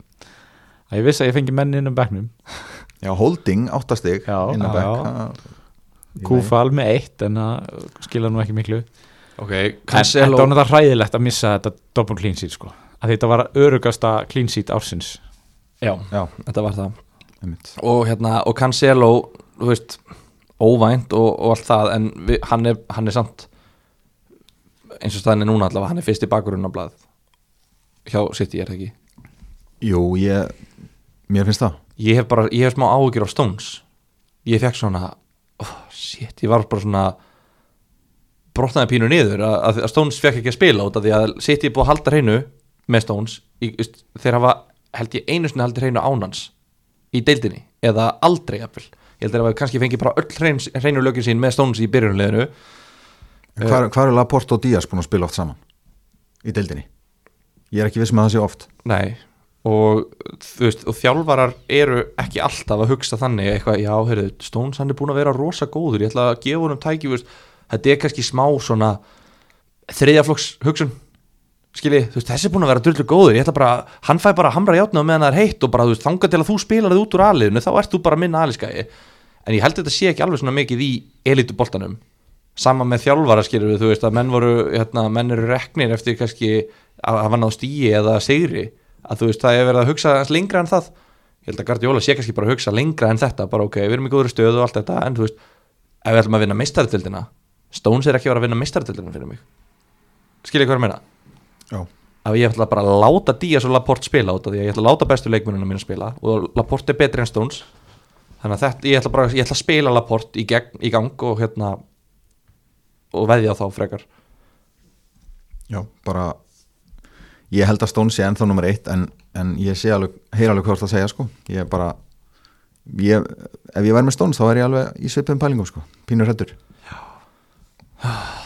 að ég vissi að ég fengi menn inn um bekknum. Já, holding, áttastig inn á já, bekk. Kúfal með eitt en það skila nú ekki miklu. Ok, en þetta var náttúrulega hræðilegt að missa þetta double clean sheet sko. Að þetta var örugasta clean sheet ársins. Já, Já, þetta var það. Einmitt. Og hérna, og Cancelo þú veist, óvænt og, og allt það en við, hann, er, hann er samt eins og staðin er núna allavega hann er fyrst í bakgrunn á blað hjá City, er það ekki? Jú, ég, mér finnst það. Ég hef bara, ég hef smá áhyggjur á Stones. Ég fekk svona oh, shit, ég var bara svona brotnaði pínu niður að, að- Stones fekk ekki að spila út af því að City er búið að halda hreinu með Stones í, þeir hafa, held ég einu sinni haldi hreinu ánans í deildinni eða aldrei jafnvel. Ég held að það kannski fengi bara öll hrein, hreinu lögin sín með Stones í byrjunleginu hvar er Laporte og Díaz búin að spila oft saman? í deildinni ég er ekki viss með að það sé oft. Nei og þú veist, og þjálfarar eru ekki alltaf að hugsa þannig eitthvað, já, heyrðu, Stones hann er búin að vera rosa góður, ég ætla að gefa honum tæki veist, þetta er kannski smá svona þriðjaflokks hugsun skilji, þú veist, þessi er búin að vera drullu góður ég ætla bara, hann fæ bara að hamra játna á meðan það er heitt og bara, þú veist, þanga til að þú spilar þið út úr aðliðinu, þá ert þú bara minna aðliðskæði en ég held að þetta sé ekki alveg svona mikið í elituboltanum sama með þjálfara við, þú veist, að menn voru hérna, menn eru reknir eftir kannski að hafa náð stíi eða sigri að þú veist, það er verið að hugsa lengra en það. Ég held að Guardiola sé kannski bara að hugsa lengra en þetta bara ok, við erum í góður stöðu og allt þetta en þú veist, ef við ætlum að vinna meistartildina Stones er ekki að vera að vinna meistartildina fyrir mig. Skiljið hvað ég meina? Já. að ég ætla bara að láta Díaz og Laporte spila út af því að ég ætla að láta bestu leikmennina mín að spila og Laporte er betri en Stones. Þannig að þetta, ég ætla bara ég ætla að spila Laporte í, gegn, í gang og hérna og veðja þá frekar. Já, bara ég held að Stones sé ennþá nummer eitt en, en ég sé alveg, heyr alveg það að segja sko, ég er bara ég, ef ég væri með Stones þá er ég alveg í svipum pælingum sko, pínur hættur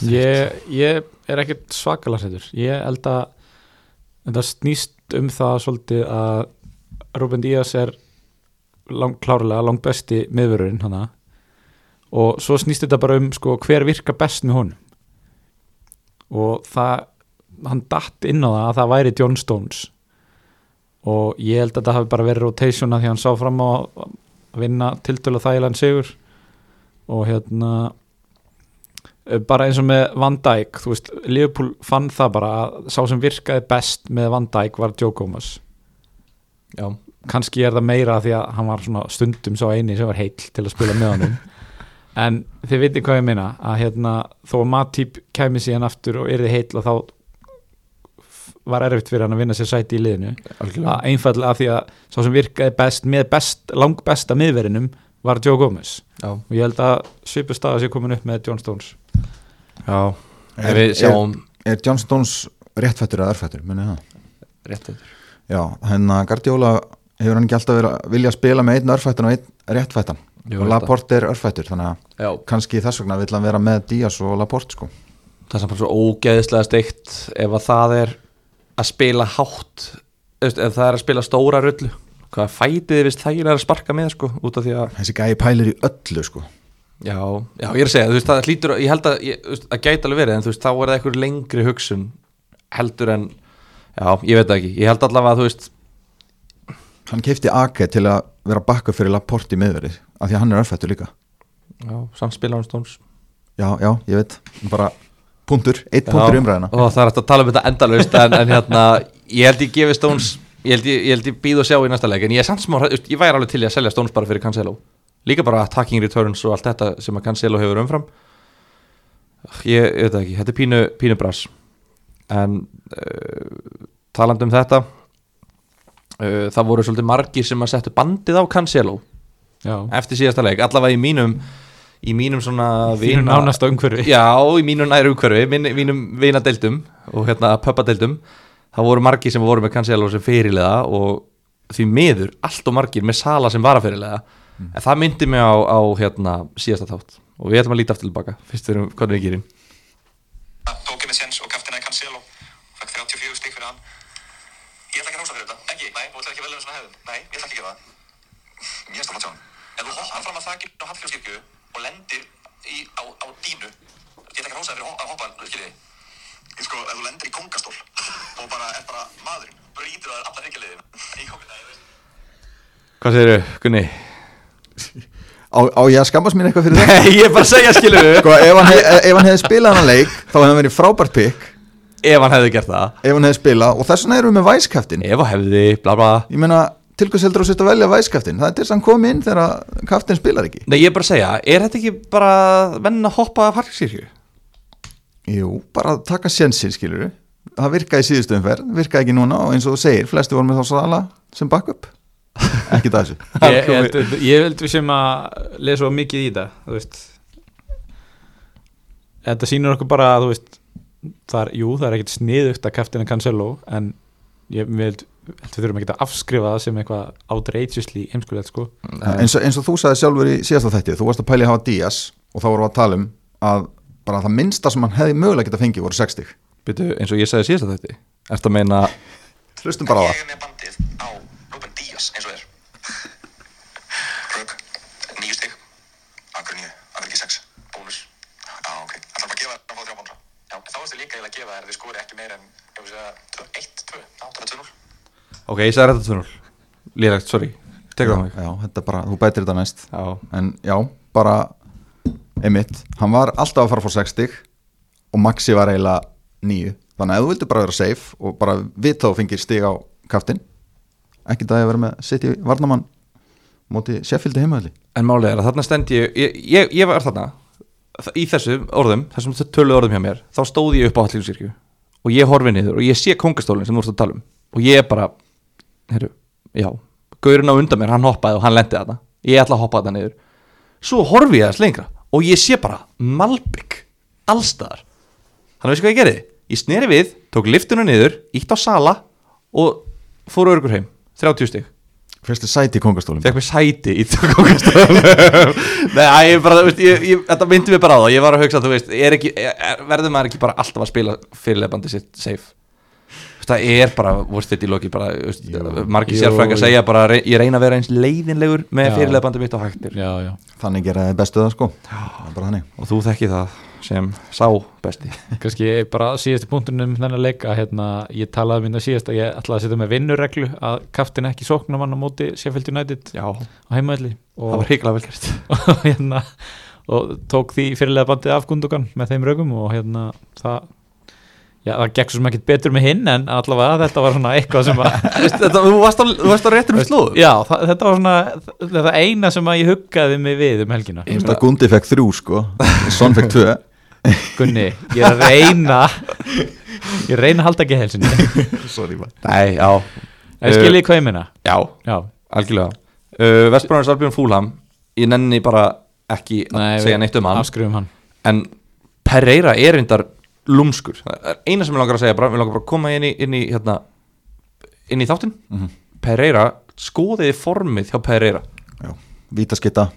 ég, ég er ekkert svakalega hrættur ég held að þetta snýst um það svolítið að Ruben Díaz er lang, klárlega langt besti miðvörurinn hana. Og svo snýst þetta bara um sko, hver virkar best með honum. Og það hann datt inn á það að það væri John Stones. Og ég held að þetta hafi bara verið rotation að því hann sá fram á að vinna tiltölu þægilegan sigur. Og hérna eh, bara eins og með Van Dijk þú veist, Liverpool fann það bara að sá sem virkaði best með Van Dijk var Joe Gomez. Já, kannski er það meira því að hann var svona stundum svo eini sem var heill til að spila með honum. En þið veitir hvað ég meina að hérna þó að Matip kæmi síðan aftur og yrði heill og þá var erfitt fyrir hann að vinna sér sæti í liðinu. Algjörlega. Að einfallega af því að sá sem virkaði best með best, lang besta miðverinum var Joe Gomez. Já, og ég held að svipu staða sé komin upp með John Stones. Já, Er- sjáum Er John Stones réttfættur eða örfættur, menni það? rétt yfir Já, hennar Guardiola hefur hann ekki alltaf verið að vilja spila með einn örfættan og einn réttfættan. Jú, og Laporte er örfættur, þannig að já, kannski þess vegna vill hann vera með Díaz og Laporte sko. Það er samt bara svo ógeðislega steikt ef að það er að spila hátt ef það er að spila stóra rullu. Hvað fætið þið vist þægilega að sparka með sko, út af því að Þessi gæi pælir í öllu sko. Já, já, ég er að segja, þú veist, það hlýtur ég held að, ég, þú veist, að gæti alveg verið en þú veist, þá er það einhver lengri hugsun heldur en, já, ég veit það ekki. Ég held allavega að, þú veist, Hann keipti Ake til að vera bakka fyrir Laporte í miðverið af því að hann er örfættur líka. Já, samt spila hann stóns Já, já, ég veit, bara punktur, eitt punktur í umræðina og það er hægt að tala um þetta endalaust en, en hérna, ég held ég gefi Stones ég held ég, ég, ég býð og sjá í næsta leik en ég er samt smá, ég væri alveg til í að selja Stones bara fyrir Cancelo. Líka bara attacking returns og allt þetta sem að Cancelo hefur umfram. Ég, ég veit ekki, þetta er pínu, pínu brass. En uh, talandi um þetta uh, það voru svolítið margir sem að settu bandið á Cancelo já, eftir síðasta leik, allavega í mínum í mínum svona vina- nánasta umhverfi. Já, í mínu næru umhverfi, mín, mínum vinadeildum og hérna pöppadeildum það voru margir sem voru með Cancelo sem fyrirlega og því miður allt og margir með Sala sem varafyrirlega en það myndi mig á, á hérna síðasta þátt og við ætlum að líta aftur tilbaka fyrst erum hvernig við gerum. Tók ég með séns og kaftina í Cancelo. Fæk 34 stík fyrir hann. Ég ætla ekki að rósa fyrir þetta. Ekki, nei, þú ætlar ekki að velja svona hefðum. Nei, ég ætla ekki að gera það það að og lendir í, á, á dínu ég ætla ekki að rósa fyrir að hoppa ég sko, ef þú lendir í kongastól og bara er bara maðurinn brýtur það allar hryggjarliðin. Í kongastól Hvað segirðu, Gunni? Á, á ég að skammast mér eitthvað fyrir það? Nei, ég er bara að segja skilur Sko, ef hann, hef, ef hann hefði spilað hann leik þá hefði hann verið frábært pikk ef hann hefði gert það. Ef hann hefði spilað og þess vegna erum við með væskaftin. Ef hann hefði, bla bla. Ég meina, til hvers heldur þú sérst að velja væskaftin það er til þess að hann kom inn þegar kaftin spilar ekki. Nei, ég er bara að segja, er þetta ekki bara venn að hoppa af harkisirkju? jú, bara taka sjensin skilur það virkaði í síðustu umferð, virkaði ekki núna og eins og þú segir, flesti voru með þá sala sem backup. Ekki það þessu. Ég, ég, held, ég held við sem að lesa svo mikið í þetta þú veist. Þetta sýnur okkur bara að þú veist það er, jú, það er ekkert sniðugt að kaftina Cancelo en ég við held, held við þurfum ekkert að afskrifa það sem eitthvað outrageously heimskulegt sko. Eins og, eins og þú sagði sjálfur í síðasta þætti þú varst að pæli að hafa Díaz og þá vorum við að tala um að bara það minnsta sem hann hefði mögulega geta fengið voru 60 Byrju, eins og ég sagði síðast að þetta Ertu að meina Hlustum bara á Ég það. Er með bandið á Ruben Díaz eins og er. Rögg, nýju stig. Akkur nýju, akkur ekki sex. Bónus, já ok. Það þarf að gefa það þá ertu líka eiginlega að gefa þér að þið skori ekki meira en ég vil segja 1, 2, já, það er 2-0 Ok, ég sagði þetta 2-0 Lélegt, sorry. Tekur það mig. Já, þetta er bara, þú bætir þetta næst. Já, En já, bara einmitt, hann var alltaf að fara að fá 6 stig og Maxi var eiginlega 9 þannig að ef þú vildi bara vera safe og bara við þá fengir stig á kaftin ekki það að vera með City varnamann móti Sheffield heimaðli en málið er að þarna stend ég Ég, ég, ég var þarna Í þessum orðum, þessum tölu orðum hjá mér Þá stóð ég upp á Hallífsirkju Og ég horfi niður og ég sé kongastólinn sem þú ert að tala um. Og ég er bara Heru, Já, gaurinn á undan mér, hann hoppaði og hann lendi þarna. Ég ætla að hoppa þarna niður. Svo horfi ég þess lengra Og ég sé bara Malbygg Allstaðar Þannig veistu hvað ég gerði? Ég sneri við, tók liftuna niður Ítt á sala Og fór örgur heim. 30 stig. Fyrstu sæti í kongastólum Fekk mér sæti í kongastofnum Nei, ég bara, veist, ég, ég, þetta myndi mér bara á það. Ég var að hugsa, þú veist, ekki, er, verður maður ekki bara alltaf að spila fyrirlefandi sitt safe? veist, Það er bara, vorst þetta í loki bara, veist, margir Jú, sérfrækka jú. segja bara Ég reyna að vera eins leiðinlegur með Já. fyrirlefandi mitt á hægtir Já, já. Þannig gera þið bestu það sko. Það bara þannig. Og þú þekki það sem sá besti. Kannski bara síðasti punktunum um þennan leik að hérna, ég talaði minna síðast að ég ætlaði að setja með vinnureglu að kaftin ekki sóknum hann á móti Sheffield United Já, á heimaðli það og, var hrigalega vel gert. Og, hérna, og tók því fyrirlega bandið af Gundogan með þeim rögum og hérna það Já, það gekk svo sem ekkert betur með hinn en allavega þetta var svona eitthvað sem að þetta, Þú varst á, þú varst á réttur um slóðu Já, það, þetta var svona þetta eina sem að ég huggaði mig við um helgina. Þú veist að Gundi fekk þrjú sko. Son fekk tvö. Gunni, ég reyna ég reyna að halda ekki helsinni Sorry man Nei, já, en skiljið hvað ég minna já, Já, algjörlega. Uh, Vestbrunars Albjörn Fúlham Ég nenni bara ekki að Nei, segja neitt um hann. afskrifum hann. En Pereira er reyndar lúmskur. Það er eina sem ég langar að segja bara, við langar bara að koma inn í, inn í, hérna, inn í þáttinn. Mhm. Pereira, skoðiði formið hjá Pereira? Já, vítaskitta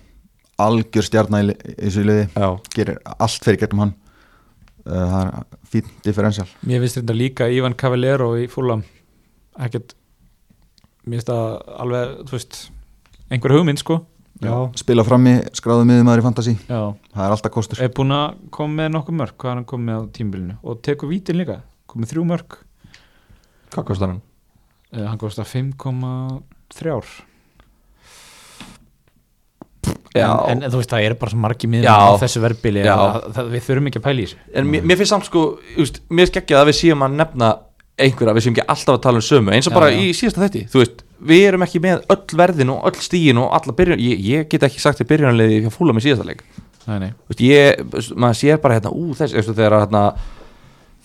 algjör stjarnar í þessu liði. Já, gerir allt fyrir gegnum hann. Uh, það er fín differential. Mér finnst þetta líka Ivan Cavallero í fúlam ekkert mér finnst það alveg, þú veist einhver hugmynd sko já. spila frammi, skráðu miðumæður í fantasy. Já, það er alltaf kostur. Er búin að koma með nokkuð mörg hvað er hann komið á tímbilinu og tekur vítin líka? Komið þrjú mörg hvað kostar hann? uh, hann kostar 5,3 Já. en, en þú veist það er bara svo margi miðum Já. á þessu verbili við þurfum ekki að pæla í þessu. En mér, mér finnst samt sko, just, mér finnst ekki að við séum að nefna einhverja, við séum ekki alltaf að tala um sömu eins og Já, bara já. í síðasta þetti þú veist, við erum ekki með öll verðin og öll stígin og alla byrjun, ég, ég get ekki sagt til byrjunarliði hjá Fúlham í síðasta leik. Nei, nei. Þú veist, ég, maður sér bara hérna ú þess, veistu, þegar að hérna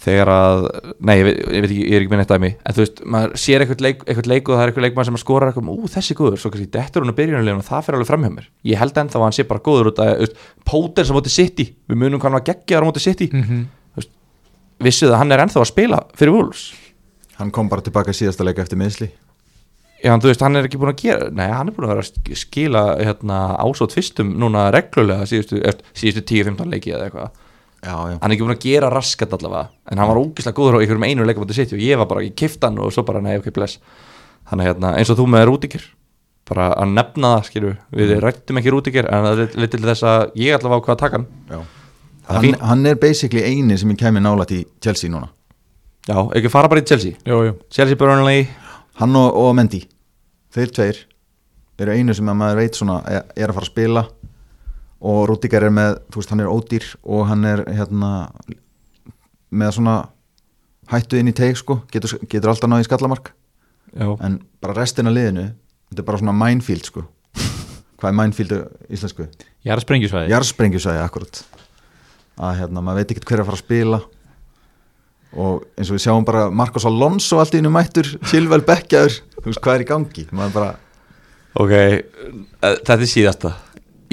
þegar að, nei, ég veit, ég veit ekki, ég er ekki með neitt dæmi, en þú veist, maður sér eitthvað leik, eitthvað leik og það er eitthvað leikmann sem að skora eitthvað, ú, þessi góður, svo kannski dettur hún að byrjunarlegin og það fer alveg fram hjá mér, ég held ennþá að hann sé bara góður út að, Póter sem móti City, við munum hann var geggjaður á móti City, Mm vissuð að hann er ennþá að spila fyrir Wolves, hann kom bara tilbaka í síðasta leika eftir miðsli já, en þú veist, hann er ekki búin að gera, nei, hann er búin að vera að sk- skila, hérna, ásótt fyrstum núna reglulega síðustu, síðustu 10-15 leiki eða eitthvað já, já. hann er ekki búin að gera raskat allavega en hann var ógislega góður á einhverjum einu leikum á City og ég var bara, ég kifta hann og svo bara nei, ok, bless þannig hérna, eins og þú með rútikir bara að nefna það, skilju við Mm. rættum ekki rútikir en það er til þess að ég allavega á hvað að taka hann já. Hann, hann er basically eini sem ég kæmi nálægt í Chelsea núna já, ekki fara bara í Chelsea Jú, jú. Chelsea Burnley, hann og, og Mendy þeir tveir eru einu sem að maður veit svona er, er að fara að spila og Rúdíkar er með, þú veist, hann er ódýr og hann er hérna með svona hættu inn í teig sko, getur, getur alltaf náði í skallamark. Já, en bara restin af liðinu þetta er bara svona minefield sko. Hvað er minefield á íslensku? Ég er að sprengjusvæði Jarsprengjusæði akkurat. Að hérna, maður veit ekkert hver er að fara að spila og eins og við sjáum bara Marcos Alonso allt í einu mættur Silvel Bekkjaður, þú veist hvað er í gangi bara, ok eh, þetta er síðasta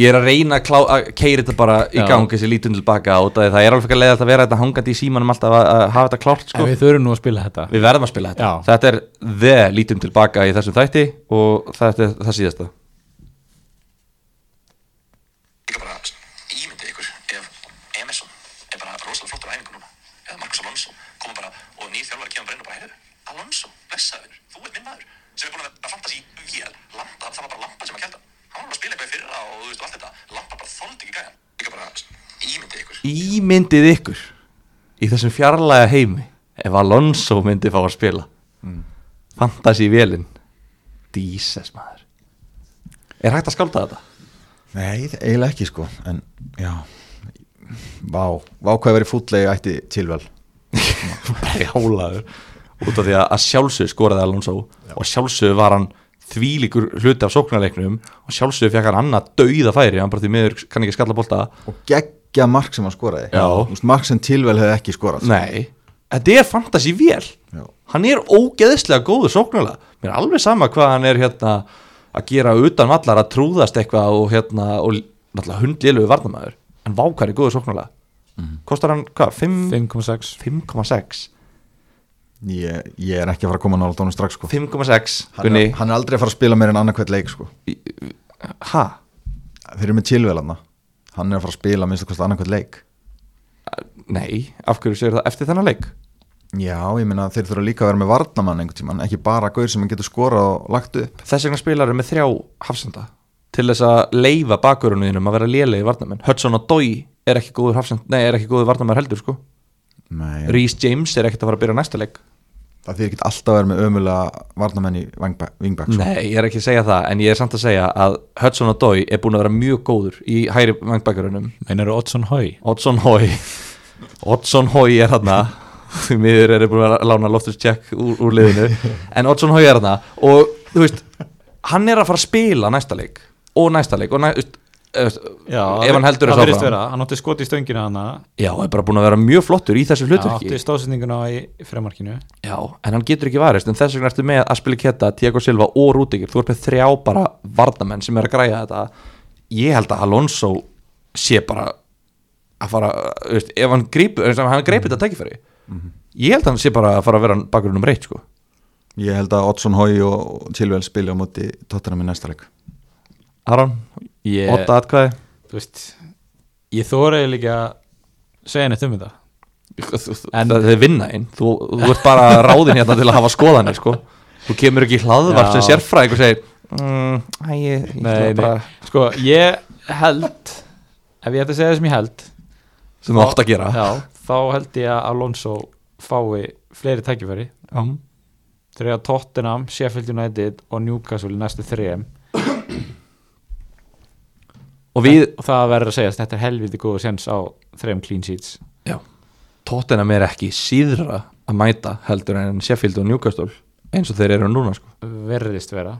ég er að reyna að, klá, að keiri þetta bara í Já. gang þessi lítun tilbaka og það er alveg að leiða að vera þetta hangandi í símanum alltaf að, að hafa þetta klárt sko. Við þurfum nú að spila þetta Við verðum að spila þetta Já. Þetta er the lítum tilbaka í þessum þætti og þetta er það síðasta Líka bara ímyndið ykkur ef Emerson er bara rosalega flottur á æfingu núna eða Marcos Alonso koma bara og nýr þjálfari kemur bara inn og bara heyrðu, Alonso, blessaður vinur, þú ert minn maður sem er búin að vera fantasi vél Lampa, það var bara Lampa sem að kelda hann var bara að spila eitthvað í fyrra og þú veist og allt þetta Lampa bara þoldi ekki gæðan líka bara ímyndið ykkur í þessum fjarlæga heimi ef Alonso myndi fá að spila. Mm. Fantasí vélin Jesus maður. Er hægt að skálda þetta? Nei, eiginlega ekki sko En já. Vá, vá hvað verið fúllegi ætti tilvel Brjálaður. Út af því að sjálfsög skoraði Alonso og sjálfsög var hann þvílíkur hluti af sóknarleiknum og sjálfsög fekk hann annað dauða færi hann bara því miður kann ekki skalla bolta. Og geggja mark sem hann skoraði. Mark sem tilvel hefði ekki skorað. Nei, þetta er fantasy vél. Já. hann er ógeðslega góður sóknarlega. Mér er alveg sama hvað hann er hérna að gera utan vallar að trúðast eitthvað og hérna og hundlélugu varnamæður en vákar er góður sóknarlega. Kostar hann hvað, 5 5,6 5,6 ég, ég er ekki að fara að koma nála tónum strax sko. 5,6 hann, hann er aldrei að fara að spila meir en annarkvæmt leik sko. Ha? Þeir eru með tilvel hann er að fara að spila minnst kosta annarkvæmt leik. Nei, af hverju segir það eftir þennan leik? Já, ég meina þeir þurfa líka að vera með varnamann einhvern tímann, ekki bara gaur sem hann getur skorað og lagt upp. Þess vegna spilar með þrjá hafsenda til þess að leifa bakverunniðinum að vera lélegi varnamenn Hudson og Dói er ekki góður hafsend, nei, er ekki góður varnamenn heldur sko. Nei, Rhys James er ekkert að fara að byrja næsta leik það þýr ekki alltaf að vera með ömulega varnamenn í vingbæk sko. Nei, ég er ekki að segja það en ég er samt að segja að Hudson og Dói er búin að vera mjög góður í hæri vangbækurunum Meinar Oddsson Hói Oddsson Hói Oddsson Hói er hérna því miður er búin að lána Loftus Check úr, úr liðinu. En Oddsson Hói er hérna og þú veist, hann er að fara að spila næsta leik og næsta leik og næ, þú veist, Já, ef hann heldur þess áfram. vera, hann átti skot í stöngina hana. Já, er bara búin að vera mjög flottur í þessu hlutverki. Átti stóðsendinguna í fremarkinu Já, en hann getur ekki varist en þess vegna ertu með Aspili Keta, Tiago Silva og Rúdikir þú ert með þrjá bara varnamenn sem er að græja þetta. Ég held að Alonso sé bara að fara, þú veist, ef hann hann greipur þetta tækifæri. Ég held að hann sé bara að fara að vera bakurinn um reitt sko. Ég held að Oddsson Hói og Tilvel spili á móti Tottenham í næsta leik. Aron, ég, åtta atkvæði. Þú veist ég þóra líka að segja neitt um þetta. En það er vinna einn. Þú, þú ert bara ráðin hérna til að hafa skoðanir sko. þú kemur ekki hlaðvarp Já. sem sérfræðing og segir mm, æ, ég, ég nei, bara, sko ég held ef ég ætti að segja það sem ég held sem þú átt að gera. Já, þá held ég að Alonso fái fleiri tækifæri. Já. þegar Tottenham, Sheffield United og Newcastle í næstu þrejum og við, og það verður að segja að þetta er helviti góður sens á þrejum clean sheets Tottenham er ekki síðra að mæta heldur en Sheffield og Newcastle eins og þeir eru núna sko. verðist vera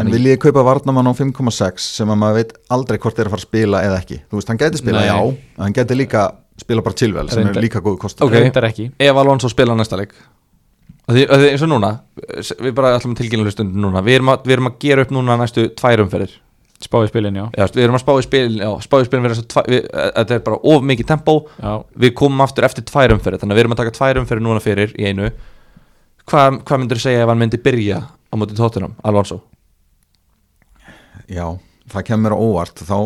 En vil ég kaupa varnamann á 5,6 sem að maður veit aldrei hvort er að fara að spila eða ekki Þú veist, hann gæti spila Nei. já en hann gæti líka spila bara Tilvel sem Reyndar. er líka góð kostur Ok. reyndar ekki ef Alonso spila næsta leik að því, að því, eins og núna við bara ætlum að tilkynna stundin núna við erum, að, við erum að gera upp núna næstu tvær umferðir spáði spilin, já, já, við erum að spá í spil já, spá í spil við, við, þetta er bara of mikið tempó já. við komum aftur eftir tvær umferðir þannig að við erum að taka tvær umferðir núna fyrir í einu. Hvað, hvað myndur þú segja ef hann myndi byrja á móti tóttunum, Alonso? Já, það kemur óvart. Þá,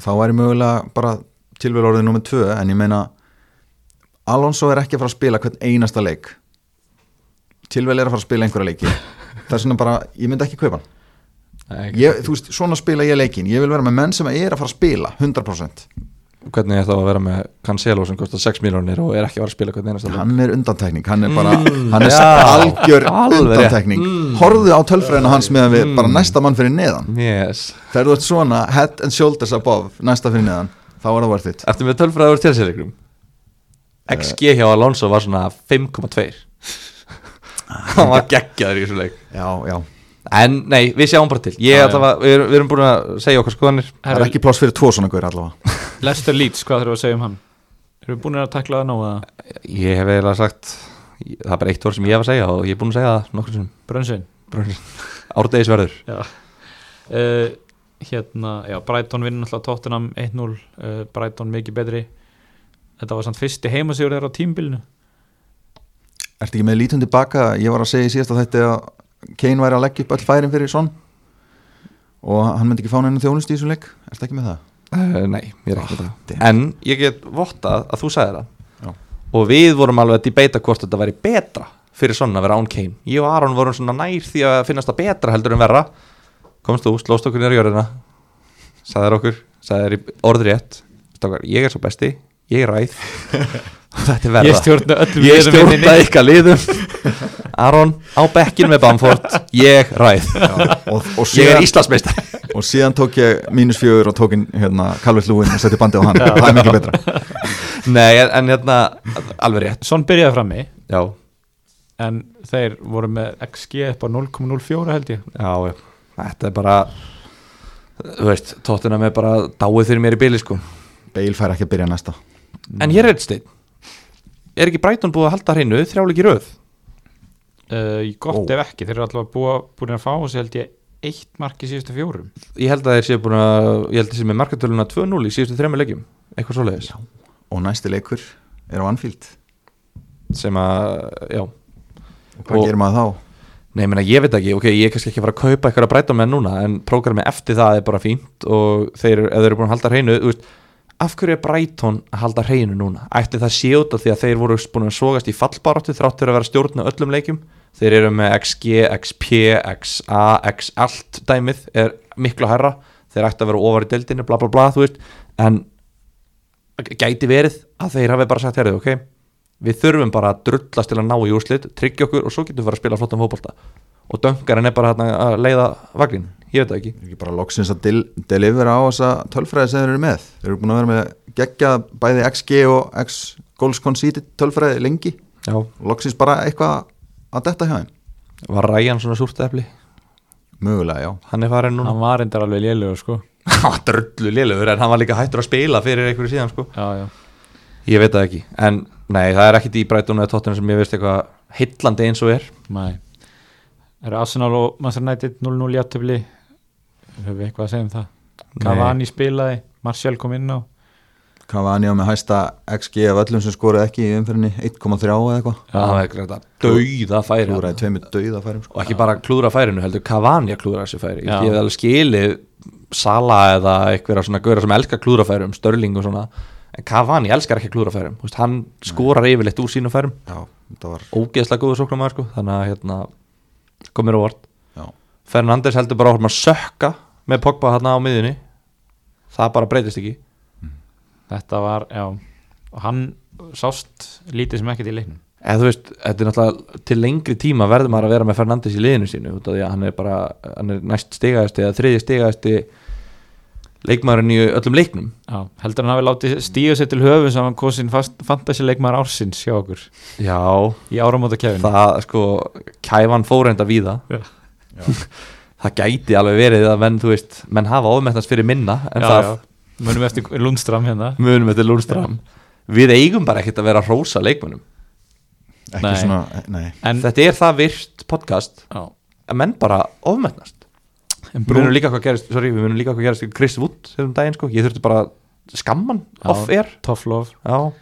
þá er ég mögulega bara Tilvel orðið nummið 2 en ég meina Alonso er ekki að fara að spila hvern einasta leik. Tilvel er að fara að spila einhverja leiki. Það er svona bara, ég myndi ekki kaupa hann ég, þú veist, svona spila ég leikin ég vil vera með menn sem er að fara að spila 100% hvernig er það að vera með Cancelo sem kostar 6 miljónir og er ekki að vera að spila hvernig einasta leik? Hann er undantekning, hann er bara hann er já, algjör undantekning. Horfðu á tölfræðina hans meðan við bara næsta mann fyrir neðan. Yes. þegar þú ert svona head and shoulders above næsta fyrir neðan, þá er það worth it. Ertu með tölfræður til þessi leikum? XG hjá Alonso var svona 5,2 Hann var geggjaður í þessu leik. Já, já, En nei, við sjáum bara til. Ég að, við, erum- við erum búin að segja okkar skoðanir. Það er ekki pláss fyrir tvo svona guður allavega. Lester Leeds, hvað þurfum við að segja um hann? Erum við búin að takla það að Ég hef eiginlega sagt Það er bara eitt orð sem ég hef að segja og ég er búin að segja það nokkur sem Brunnsvein? Árdegisverður Já. Uh, Hérna, já, Brighton vinnur alltaf Tottenham 1-0 uh, Brighton mikið betri. Þetta var samt fyrsti heimasigur þeirra á tímbilinu Ertu ekki með lítum tilbaka, ég var að segja í síðasta þetta að Kane væri að leggja upp öll færin fyrir svon og hann myndi ekki fá neina þjónust í þessum leik. Ertu ekki með það? uh, Nei, ég er ekki með Ah, það. En ég get vottað að þú sagði það. Já. og við vorum alveg að debata hvort þetta væri betra fyrir svona að vera án Kane. Ég og Aron vorum svona nær því að finnast það betra heldur en verra. Komst þú, slóst okkur nýra jörðina. Sagðir okkur, sagðir orðrétt Stakar, ég er svo besti, ég er ræð. Þetta er verra. Ég stjórna öllum ég stjórna ykkar liðum Aron á bekkinu með Bamford ég ræð. Og, og, ég er síðan, Íslandsmeistar og síðan tók ég mínus fjögur og tók inn hérna, Calvert Lúin og setti bandi á hann. Það er mikið betra. Nei, en, en hérna, alveg rétt. Son byrjaði frammi. Já, en þeir voru með XG upp á 0,04 held ég. Já, þetta er bara þú veist, tóttina með bara dáið fyrir mér í bili sko. Bale fær ekki að byrja næsta. En hér er eitt stein er ekki Brighton búið að halda hreinu þrjáleiki röð uh, Gott Ó. ef ekki, þeir eru alltaf búin að fá þessi held ég eitt mark í síðustu fjórum ég held að þeir séu búin að ég held að þeir séu með markatöluna 2-0 í síðustu þrejum leikjum eitthvað svoleiðis og næsti leikur er á Anfield sem að, já og hvað Og- gerir maður þá? Nei, ég meina, ég veit ekki, ok, ég er kannski ekki að fara að kaupa eitthvað að breyta með núna, en prógrami eftir það er bara fínt og þeir, ef þeir eru búin að halda hreinu, þú veist, af hverju er Brighton að halda hreinu núna? Ætti það sé út af því að þeir voru búin að sogast í fallbaráttu þráttur að vera stjórn á öllum leikjum, þeir eru með XG, XP, XA, X, allt dæmið er miklu hærra, þeir ætti að vera ofar í deildinu, bla bla bla, þú veist, en gæti verið að þeir hafi bara sagt, herrið, ok, við þurfum bara að drullast til að ná í úrslit tryggja okkur og svo getum við fara að spila flottan fótbolta. Og döngarinn er bara að leiða vagnin, ég veit það ekki. Ekki bara loksins að del delivera á þessa tölfræði sem þeir eru með? Þeir eru búin að vera með gegja bæði XG og X goals conceded tölfræði lengi. Já, og loksins bara eitthvað að detta hjá þeim. Var Ræjan svona súrt efli mögulega já. Hann er farin núna. Hann var endar alveg lélugur sko. Hann var drullu lélugur en hann var líka hættur að spila fyrir einhverju síðan sko. Já, já. ég veit það ekki, en nei, það er ekkit í Brighton eða Tottenham sem ég veist eitthvað heillandi eins og er. Nei. Eru Arsenal og Manchester United 0-0 játtöfli höfum við eitthvað að segja um það? Cavani spilaði, Martial kom inn á Cavani á með hæsta XG af öllum sem skoruð ekki í umferðinni 1,3 eða eitthvað. Það var eitthvað dauða færi klúraði tveimur dauða færum sko. og ekki bara klúðra færinu, heldur Cavani að klúðra þessu færi. Já. ég hef alveg skilið Sala eða eitthvað svona gauðra sem elskar klúðrafærum, Störling og svona. En Cavani elskar ekki klúðrafærum. Þú veist, hann skorar yfirleitt úr sínum færum. Já, þetta var ógeðslega góður sóknarmæður sko. Þannig að hérna komir á vort já, Fernandes heldur bara að sökka með Pogba hérna á miðjunni. Það bara breytist ekki þetta var, já og hann sást lítið sem ekkert í leiknum. Eða þú veist, þetta er náttúrulega til lengri tíma verður maður að vera með Fernandes í liðinu sínu út af því að hann er bara, hann er næst stigaðasti eða þriði stigaðasti leikmaðurinn í öllum leiknum. Já, heldur hann hafi látið stíga sér til höfu sem hann kosin fantasileikmaður ársins hjá okkur. Já, í áramóta kefinu það sko kæfan fórenda víða. Já. það gæti alveg verið að menn, þú veist, menn hafa ofmettast fyrir minna en já, það já. Munum eftir Lundstram hérna? Munum eftir Lundstram við eigum bara ekkert að vera að rósa leikmönnum. Ekki Nei. svona, nei. En, þetta er það virt podcast já, að menn bara ofmettast en við munum líka hvað gerist, sorry, við munum líka hvað gerist Chris Wood þessum daginn sko, ég þurfti bara skamman off air. tough love. Já,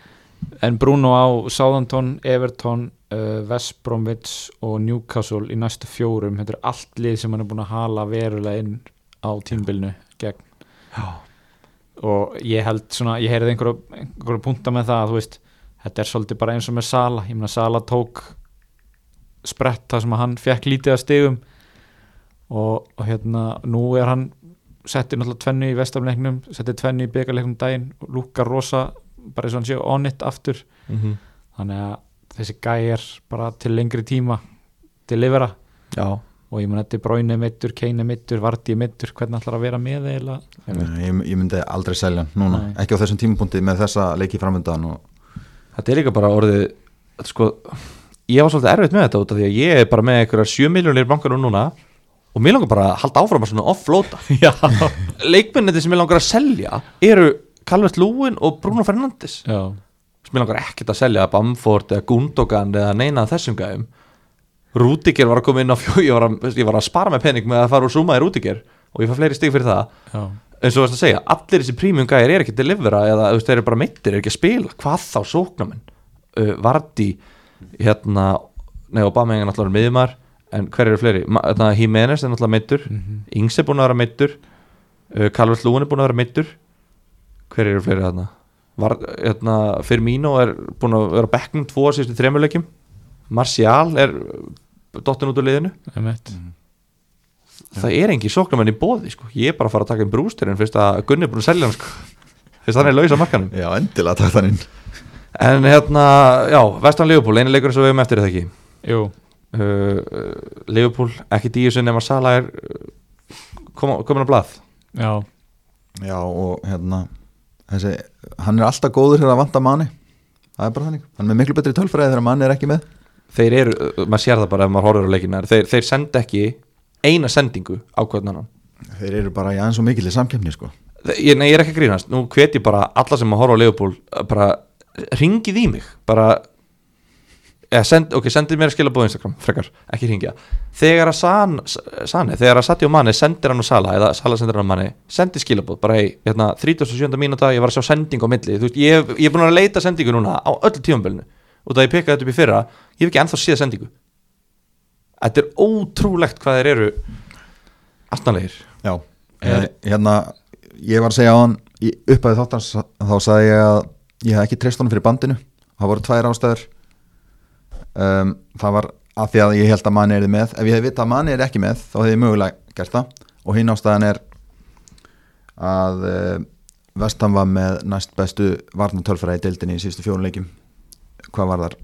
En Bruno á Southampton, Everton, uh, West Bromwich og Newcastle í næstu fjórum. Þetta er allt lið sem hann er búin að hala verulega inn á tímbilinu gegn já, og ég held svona, ég heyrði einhverju, einhverju punta með það að þú veist, þetta er svolítið bara eins og með Sala, ég meina Sala tók sprett það sem að hann fekk lítið að stigum. Og, og hérna, nú er hann setti náttúrulega tvennu í vestamleiknum setti tvennu í byggarleiknum daginn. Og lúkar rosa, bara eins og hann sé on it aftur. Mm þannig að þessi gæjar bara til lengri tíma delivera já. Og ég mun þetta er Bráinu mittur, Keini mittur, Varti mittur hvernig ætlar að vera með eða Nei, ég, ég myndi aldrei selja hann núna. Nei. ekki á þessum tímapunkti með þessa leiki framöndan og þetta er líka bara orðið sko, ég var svolítið erfitt með þetta út af því að ég er bara með einhverjar 7 miljónir í bankanum núna og mér langar bara að halda áfram að svona offloada. Já, leikmennið sem mér langar að selja eru Calvert Lúin og Bruno Fernandes. Já, sem mér langar ekkert að selja Bamford eða Gundogan eða neina af þessum gæðum Rúdiger var að koma inn á fjó ég var að, ég var að spara með pening með að fara úr Zuma í Rúdiger og ég fær fleiri stig fyrir það. Já, eins og þú veist að segja, allir þessi premium gæðir er ekki að delivera eða þeir eru bara meittir, er ekki að spila. Hvað þá sóknamenn uh, Vardi, hérna nei, Obama er náttúrulega miðumar en hver eru fleiri, hérna, Jimenez er náttúrulega meittur, Mhm. Ings er búin að vera meittur uh, Calvert Lúin er búin að vera meittur hver eru fleiri þarna? Var, hérna, Firmino er búin að vera bekknum tvo síðustu þremuleikjum Martial er dottin út úr liðinu. Einmitt. það er engin sóknarmenn í bóði sko. ég er bara að fara að taka inn brústurinn fyrst að Gunni er búin að selja hann sko. fyrst að hann er laus á markanum Já, endilega takk þann inn. En hérna, já, Vestan Leopold einu leikur sem við hefum eftir þetta ekki? Jú, uh, uh, Leopold, ekki díu nema Sala er uh, kom, komin á blað. Já, Já, og hérna þessi, hann er alltaf góður þegar að vanta manni það er bara þannig, hann er miklu betri tölfræði þegar manni er ekki með þeir eru, maður sér það bara ef maður horfður á leikina þeir, þeir senda ekki eina sendingu á hvern annan. Þeir eru bara í aðeins og mikil í samkefni sko. Ég, nei, ég er ekki að grínast, nú hvet ég bara alla sem að horfa á Leopold uh, bara ringið í mig. Bara eða send, ok, sendið mér skilabóð á Instagram frekar, ekki ringja þegar að San, Sani, þegar að Sati og Mani sendir hann á Sala, eða Sala sendir hann á Mani sendi skilabóð, bara hei, hérna 37. mínúta, ég var að sjá sending á milli. Þú veist, ég, ég er búin að leita sendingu núna á öllu tífambölinu og það ég pekkaði þetta upp í fyrra ég hef ekki ennþá séð sendingu. Þetta er ótrúlegt hvað þeir eru astanlegir Já, eh, hérna ég var að segja á hann í upphæði þáttans þá sagði ég að ég hef ekki treyst honum fyrir bandinu. Það voru tvær ástæður. Um, það var að því að ég held að manni er með. Ef ég hef vitað að manni er ekki með þá hefði ég mögulega gert það. Og hinn ástæðan er að uh, Vestham var með næst bestu varnatölfræði í deildinni í síðustu fjórum leikjum hvað var þar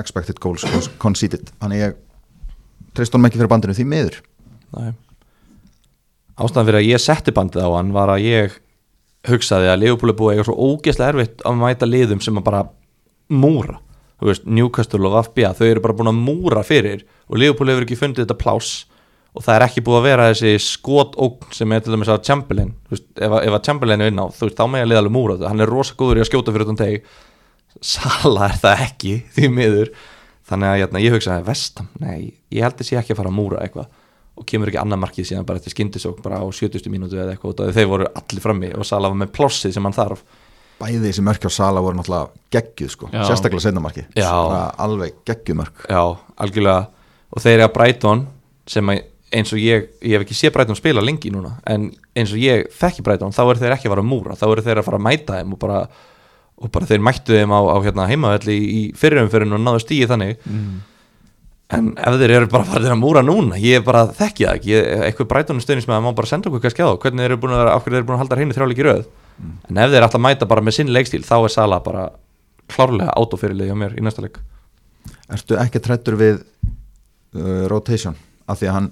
expected goals conceded. Þannig ég treyst honum ekki fyrir bandinu því miður. Nei. ástæðan fyrir að ég setti bandið á hann var að ég hugsaði að Leopold er búið að eiga svo ógeðslega erfitt að mæta liðum sem að bara múra. Þú veist, Newcastle og FBA þau eru bara búin að múra fyrir og Leopold hefur ekki fundið þetta pláss og það er ekki búið að vera þessi skotókn sem er til dæmis að Chamberlain veist, ef, að- Chamberlain er inn á þú veist, þá með að liða alveg múra hann er rosa góður í að skjóta fyrir utan teg Sala er það ekki því miður þannig að hérna, ég hugsaði vestam, nei, ég held þessi ekki að fara að múra eitthvað og kemur ekki annað markið síðan bara eftir skyndisók bara á 70. mínútu eða eitthvað og þeir voru allir frammi og Sala var með plossið sem hann þarf bæði þessi mörk á Sala voru náttúrulega geggjuð sko, Já. sérstaklega setnamarki Já. alveg geggjuð mörk já, algjörlega og þeir eru að Brighton sem að eins og ég, ég hef ekki séð Brighton spila lengi núna en eins og ég þekki Brighton þá eru þeir ekki að fara að múra, þá eru þeir að fara að mæta þeim og bara, og bara þeir mættu þeim á, á hérna, heimavelli í, í fyrirumfyrin og náðu stíði þannig. En ef þeir eru bara farið að múra núna ég bara þekki það ekki, ég, eitthvað Brighton stöðnis með að má bara senda okkur kannski á hvernig þeir eru búin að vera, af hverju þeir eru búin að halda hreinu þrjáleiki röð? En ef þeir ætla að mæta bara með sinn leikstíl þá er Sala bara klárlega átófyrirlið hjá mér í næsta leik. Ertu ekki trættur við uh, rotation? Af því að hann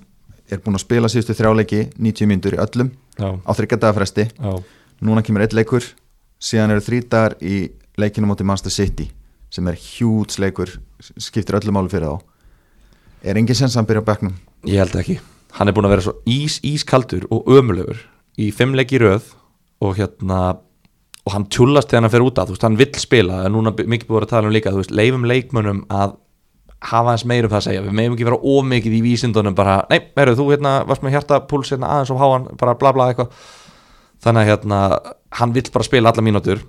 er búin að spila síðustu þrjáleiki 90 mínútur í öllum já, á þryggjadagafresti, já, núna kemur eitt leikur síðan eru þrý dagar í leikinu móti Manchester City sem er hjúts leikur, skiptir öllum máli fyrir þá. Er engin sens að hann byrja á bekknum? Ég held ekki. Hann er búin að vera svo ís, ískaldur og ömulegur í fimm leiki í röð og hérna og hann tjúllast þegar hann fer út af, þú veist, hann vill spila. En núna mikið búið að tala um líka, þú veist, leifum leikmönnum að hafa eins meir um það að segja. Við meðum ekki vera ómikið í vísindunum bara, nei, verður þú hérna, varst með hjartapúls hérna aðeins og háan, bara bla bla eitthvað. Þannig að hérna, hann vill bara spila alla mínútur.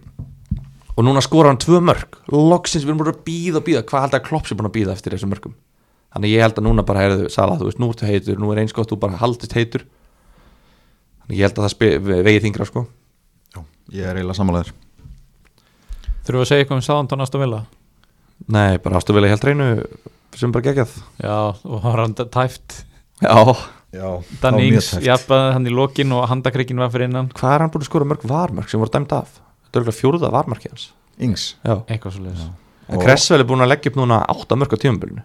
Og núna skora hann tvö mörg loksins við erum búin að býða og býða hvað held að Klopp sé búin að býða eftir þessum mörgum þannig ég held að núna bara heyrðu Sala, þú veist, nú ertu heitur, nú er eins gott þú bara haldist heitur. Þannig ég held að það spe- vegi þingra sko. Já, ég er eiginlega sammálaður þurfum við að segja eitthvað um Aston Villa? Nei, bara ástu vel að held reynu sem bara geggjað. Já, og hann tæft. Já, Já, Dan það var mjög Ings, tæpt. jafnaði hann í lokin og handakrikkin var fyrir innan. Hvað er hann búin að skora mörg varmörk sem voru dæmt af? Þetta er alveg fjóruða varmörki hans. Leiðis en Kressvel er búin að leggja upp núna átta mörg á tímabilinu.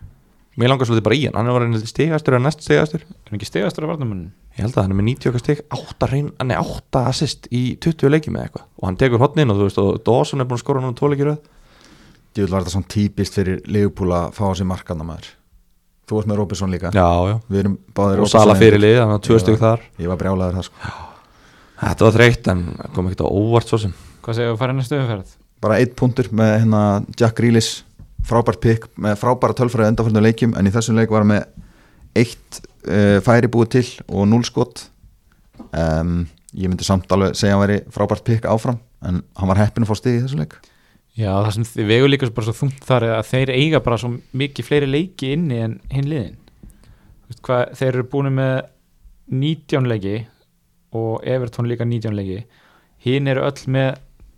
Mér langar svolítið bara í hann, hann er varin stigastur eða næst stigastur. Er hann ekki stegastur af varnamunnin? ég held að hann er með 90 okkar stig 8, reyn, nei, 8 assist í 20 leikjum eða eitthvað. Og hann tekur hotnin og þú veist og Dawson er búin að skora núna 2 leikir röð. Djúvel var þetta svona típist fyrir Leopold að fá á sig markana maður Þú varst með Robinson líka. Já, já, Við erum báðir og Sala fyrirlið, þannig að 2 Já. stygg þar. Ég var brjálaður það sko. Þetta var þreytt en kom ekkert á óvart svo sem. Hvað segir við að fara inn í stöðumferð? Bara eitt punktur með hérna Jack Grealish. Frábært pick með frábæra tölfræði undanfjörnum leikjum En í þessum leik var hann með eitt uh, færi búið til og núl skot. Um, Ég myndi samt alveg segja að hann væri frábært pick áfram En hann var heppin að fá stig í þessum leik Já, það sem þið vegur líka bara svo þungt þar er að þeir eiga bara svo mikið fleiri leiki inni en hinn liðin. Hvað, Þeir eru búin með 19 leiki og Everton líka 19 leiki. Hinn eru öll með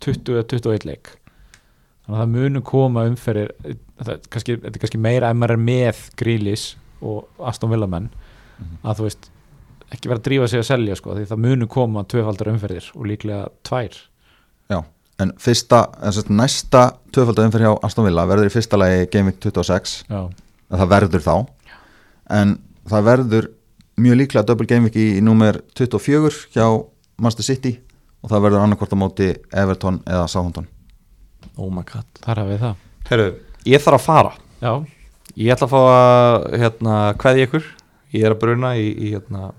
20 eða 21 leik. Þannig að það munu koma umferðir það, er kannski, þetta er kannski meira er með Grílis og Aston Villa menn að þú veist ekki vera að drífa sig að selja sko því það munu koma tvöfaldar umferðir og líklega tvær en fyrsta, en næsta tvöfalda umferð hjá Aston Villa verður í fyrsta lagi Game Week 26 Já, en það verður þá. En það verður mjög líklega double game week í, í númer 24 hjá Manchester City. Og það verður annarkvort á móti Everton eða Southampton. Oh my god. Þar hafið þið það. Herru, ég þarf að fara. Já, Ég ætla að fá að hérna, kveðja ykkur. Ég er að bruna í, í hérna,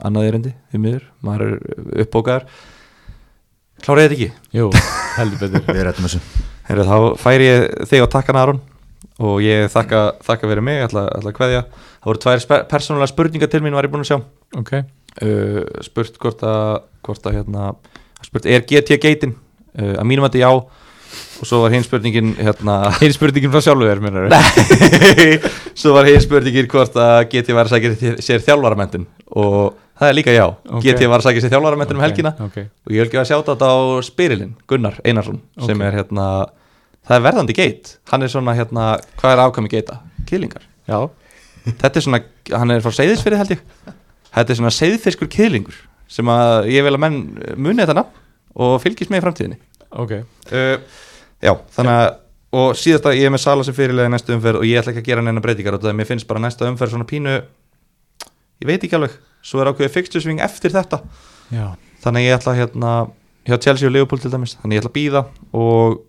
annað erindi því miður, maður er uppbókaður Klárið þetta ekki? jú, heldur betur. Við rettum þessu. Herru, þá færi ég þig á takkan Aron og ég þakka, þakka fyrir mig, ég ætla, ætla að kveðja. Það voru tvær persónulega spurningar til mín var ég búin að sjá. Ok, uh, spurt hvort að, hvort að hérna, spurt er GT geitin? Uh, að mínum að þetta já. Og svo var hinn spurningin hérna einn spurningin frá sjálfu þér minnar Nei, svo var hinn spurningin hvort að GT var að sækja sér þjálfaramentin og það er líka já. Ok. GT var að sækja sér þjálfaramentin um helgina. Ok, og ég vil gefa sjátt á Spyrilin, Gunnar Einarsson sem er hérna, það er verðandi geit. Hann er svona hérna, hvað er ákvæmi geita? Kýlingar, já, þetta er svona hann er frá seyðisfyrir held ég. Þetta er svona seyðfiskur kýlingur sem að ég vil að menn muni þetta nafn og fylgist með í framtíðinni. Ok. Uh, Já, þannig að og síðast að ég er með Sala sem fyrirlega í næstu umferð og ég ætla ekki að gera neina breytingar og það mér finnst bara næsta umferð svona pínu ég veit ekki alveg, svo er ákveðið fixtusving eftir þetta, Já, þannig ég ætla hérna, hjá Chelsea og Liverpool til dæmis þannig ég ætla að býða og,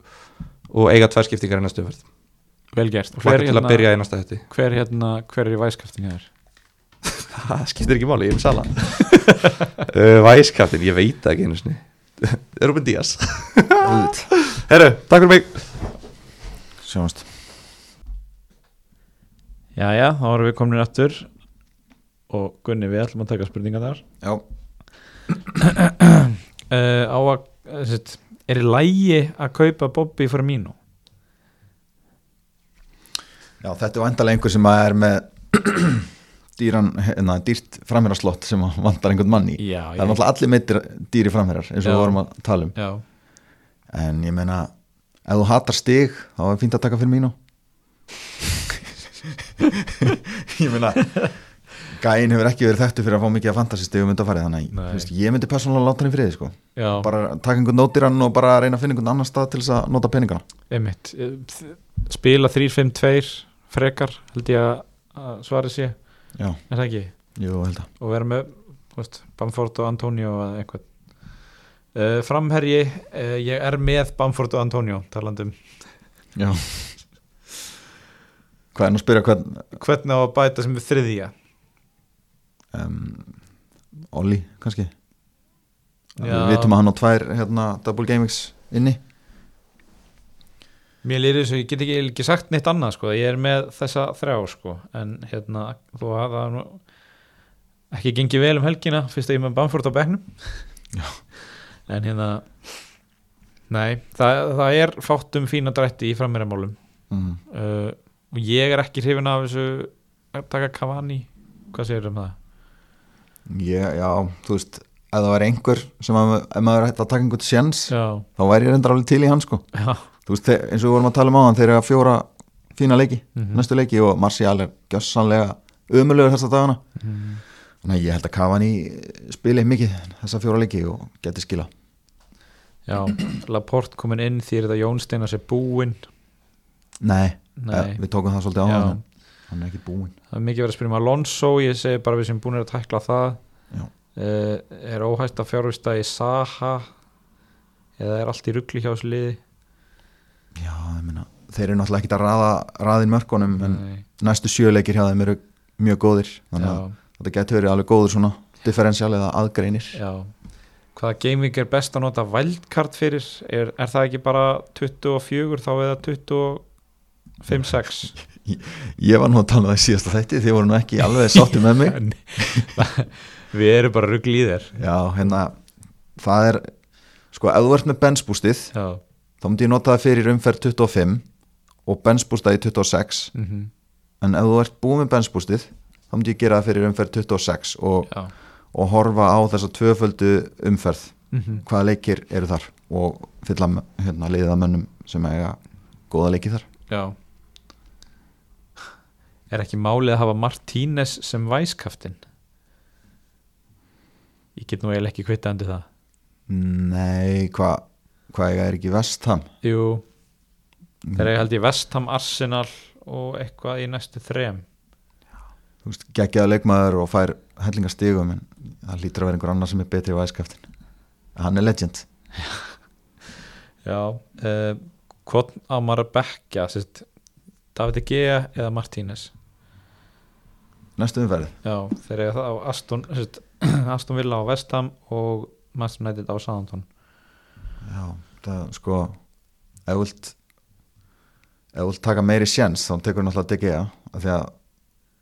og eiga tvær skiptingar í næstu umferð. Vel gert. Og hlaka til að byrja í næsta hætti. hver, hérna, hver er í væskaftingi þér? það skiptir ekki máli, ég er með Sala uh, Væskaptin, ég veit ekki einu sinni. Ruben Díaz. Herru, takk fyrir mig. Sjáumst. Jæja, þá erum við komin aftur og Gunni, við ætlum að taka spurningar þar. Já, uh, á að uh, sett, er í lægi að kaupa Bobby Firmino? Já þetta er vandalega einhver sem að er með dýran, hérna, dýrt framherraslott sem að vantar einhvern mann í. Já, Það er náttúrulega allir meittir dýri framherrar eins og við vorum að tala um. Já, En ég meina, ef þú hatar stig þá er fínt að taka fyrir mínu Ég meina Gæin hefur ekki verið þekktu fyrir að fá mikið að fantasy stigum undanfarið þannig að ég myndi persónulega láta hann í friði sko. já, bara taka einhvern nótirann og bara reyna að finna einhvern annan stað til þess að nota peningana. Einmitt. Eh, spila 3-5-2 frekar held ég að- að svari sé. Já, er það ekki? jú, held að. Og vera með veist, Bamford og Antonio eða eitthvað. Uh, framherji uh, ég er með Bamford og Antonio talandum Já. Hvað er nú að spyrja hvern hvernig á að bæta sem við þriðja um, Olli, kannski? Já. Við vitum að hann á tvær hérna, double gamings inni. Mér lýri þess að ég get ekki, ekki sagt neitt annað sko, ég er með þessa þrjá sko, en hérna þú hafa nú ekki gengið vel um helgina fyrst að ég með Bamford á bekknum. En hérna nei, það, það er fátt um fína drætti í frammeramálum mm. uh, og ég er ekki hrifin af þessu að taka Cavani. Hvað segir um það? Ég, Já, þú veist ef það væri einhver sem að, ef maður ætti að taka einhvern sjens Já, þá væri ég reyndar alveg til í hann sko. Já, þú veist, eins og við vorum að tala um á hann þeir eru að fjóra fína leiki, Mhm. næstu leiki og Martial er gjössanlega umöluður þessa dagana. Mhm. þannig að ég held að Cavani spili mikið þessa fjóra leiki og geti skila já Laporte komin inn því er þetta Jón Steinar sér búinn. Nei, Nei, Eh, við tókum það svolítið á Já. hann hann er ekki búinn. Það er mikið verið að spyrja um Alonso ég segi bara við sem búin að tækla það. Uh, er óhægt að fjárvista í Saha? Eða er allt í ruggli hjá þessu liði? Já, ég meina, þeir eru náttúrulega ekki að raða raðin mörkunum en Nei, næstu sjöleikir hjá þeim eru mjög góðir. Þannig að þetta getur verið alveg góður svona differential eða aðgreinir. Já. Hvaða gaming er best að nota wildcard fyrir? Er, er það ekki bara 24 þá eða 25-6 Ég var nú að tala um það síðasta þætti þið voru nú ekki alveg sátti með mig. Við erum bara ruggli í þér. Já, hérna það er, sko, ef þú ert með benchboostið já, þá myndi ég nota það fyrir umferð 25 og benchboostað í 26 mm en ef þú ert búið með benchboostið þá myndi ég gera það fyrir umferð 26 og, og horfa á þessa tvöföldu umferð. Mm hvaða leikir eru þar og fylla hérna, liðið að mönnum sem eiga góða leiki þar. Já Er ekki málið að hafa Martínez sem væskaftin? Ég get nú eiginlega ekki kvitað undir það. Nei, hvað hva er ekki vestham Jú, þeir eiga held ég Vestham, Arsenal og eitthvað í næstu þrem. Þú veist, geggjaða leikmaður og fær hellinga stigum en það lítur að vera einhver annar sem er betri í væskaftin. Hann er legend. Já uh, Hvort á maður að bekka David Gea eða Martínez næstu umferð. Já, þeir eiga það á Aston Aston Villa á Vestham og Manchester United á Southampton. Já, það sko ef þú vilt ef þú vilt taka meiri sjens þá tekur náttúrulega DGA af því að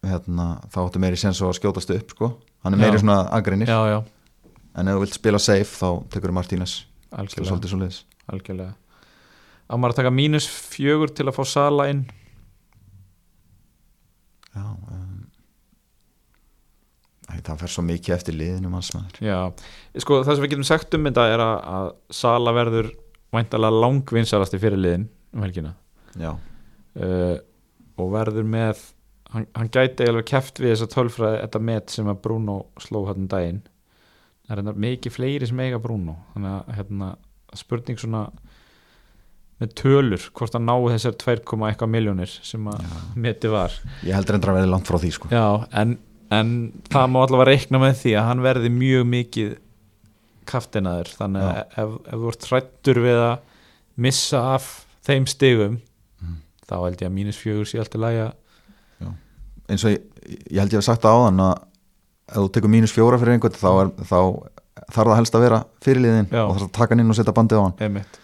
hérna, þá áttu meiri sjens að skjótast upp sko. hann er meiri Já. svona agreinir Já, já, en ef þú vilt spila safe þá tekur Martínez. Það er algjörlega, algjörlega. Á maður að taka mínus fjögur til að fá Sala inn? Já æ, það fer svo mikið eftir liðinu manns maður. Já, sko það sem við getum sagt um þetta er að, að Sala verður væntalega langvinsalasti fyrir liðin um helgina. Já, uh, og verður með hann, hann gæti alveg keft við þessa tölfræði þetta met sem að Bruno sló hann daginn. Það er mikið fleiri sem eiga Bruno þannig að hérna, spurning svona með tölur hvort að ná þessar 2, eitthvað miljónir sem að meti var. Ég heldur endur að verði langt frá því sko. Já, en, en það má allavega reikna með því að hann verði mjög mikið kaftinaður þannig að ef, ef þú ert hrættur við að missa af þeim stigum þá held ég að mínus fjögur sé alltaf lægja eins og ég, ég held ég hef sagt það áðan að ef þú tekur mínus fjóra fyrir einhvern þá, er, þá þarf það helst að vera fyrirliðin Já. og þarf að taka hann inn og setja bandið á hann. Einmitt.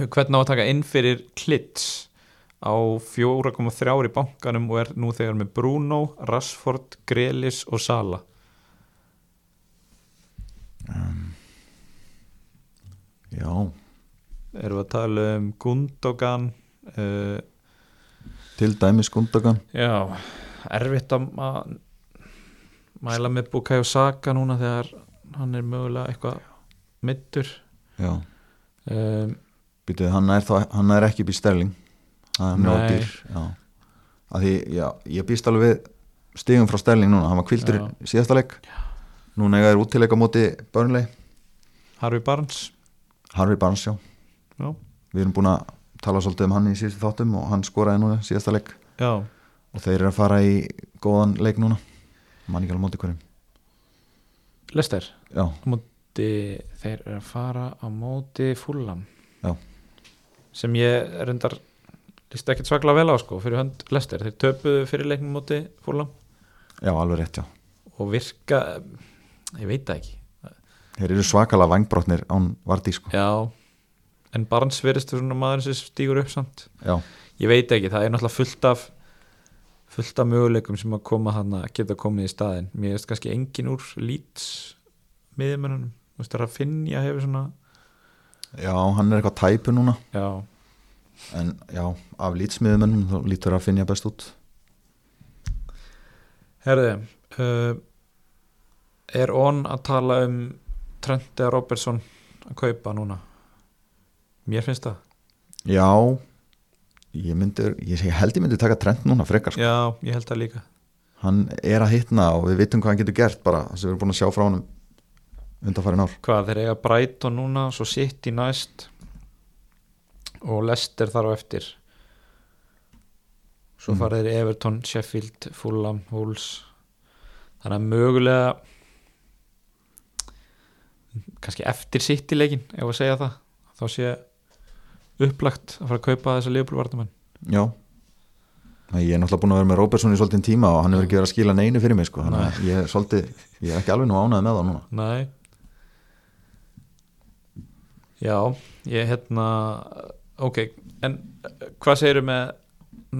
Hvernig á að taka inn fyrir klits á 4,3 í bankanum og er nú þegar með Bruno, Rashford, Grelis og Sala. Já, erum við að tala um Gundogan uh, til dæmis Gundogan. Já, erfitt að mæla með Bukayo Saka núna þegar hann er mögulega eitthvað middur já, um, býtuð, hann hann er ekki býst sterling það er mjög dýr að því, já, ég býst alveg við stigum frá sterling núna, hann var kvildur síðasta leik. Núna eiga er útileik á móti Burnley, Harvey Barnes. Harvey Barnes já. Já, við erum búin að tala svolítið um hann í síðustu þáttum og hann skoraði núna síðasta leik. Já, og þeir eru að fara í góðan leik núna. Mann ekki alveg móti hverjum. Lester já, móti, þeir eru að fara á móti fullam sem ég endar líst ekkert svaklega vel á sko fyrir hönd Lester, þeir töpuðu fyrir leiknum móti fullam já, alveg rétt já. Og virka ég veit það ekki. Þeir eru svakalega vangbrotnir án Vardí sko. Já, en Barnes verðist svona maður sem stígur upp samt. Já, ég veit ekki, það er náttúrulega fullt af fullt af möguleikum sem að koma hann að geta komið í staðin mér veist kannski engin úr Leeds miðjumennunum, þú veist það að Finnja hefur svona, já, hann er eitthvað tæpu núna. Já, en já, af lýtsmiðumennum þá lítur að finja best út. Herði uh, er on að tala um Trent eða Robertson að kaupa núna? Mér finnst það, já, ég myndi ég, held ég myndi taka trend núna frekar sko. já, ég held það líka. Hann er að hitna og við vitum hvað hann getur gert bara sem við erum búin að sjá frá hann undanfærin ár. Hvað, þeir eiga Brighton núna svo City næst og Leicester þar á eftir. Svo Mm. farið þeir Everton, Sheffield Fulham, Wolves. Þannig að mögulega kannski eftir City leikin ef að segja það þá sé upplagt að fara að kaupa þessa liðbúlvarnamenn já. Nei, ég er náttúrulega búin að vera með Robertson í svolítið tíma og hann hefur ekki verið að skila neinu fyrir mig sko. þannig að ég er, svolítið, ég er ekki alveg nú ánæði með það núna. Nei. Já, ég hérna ok, en eh, hvað segirum með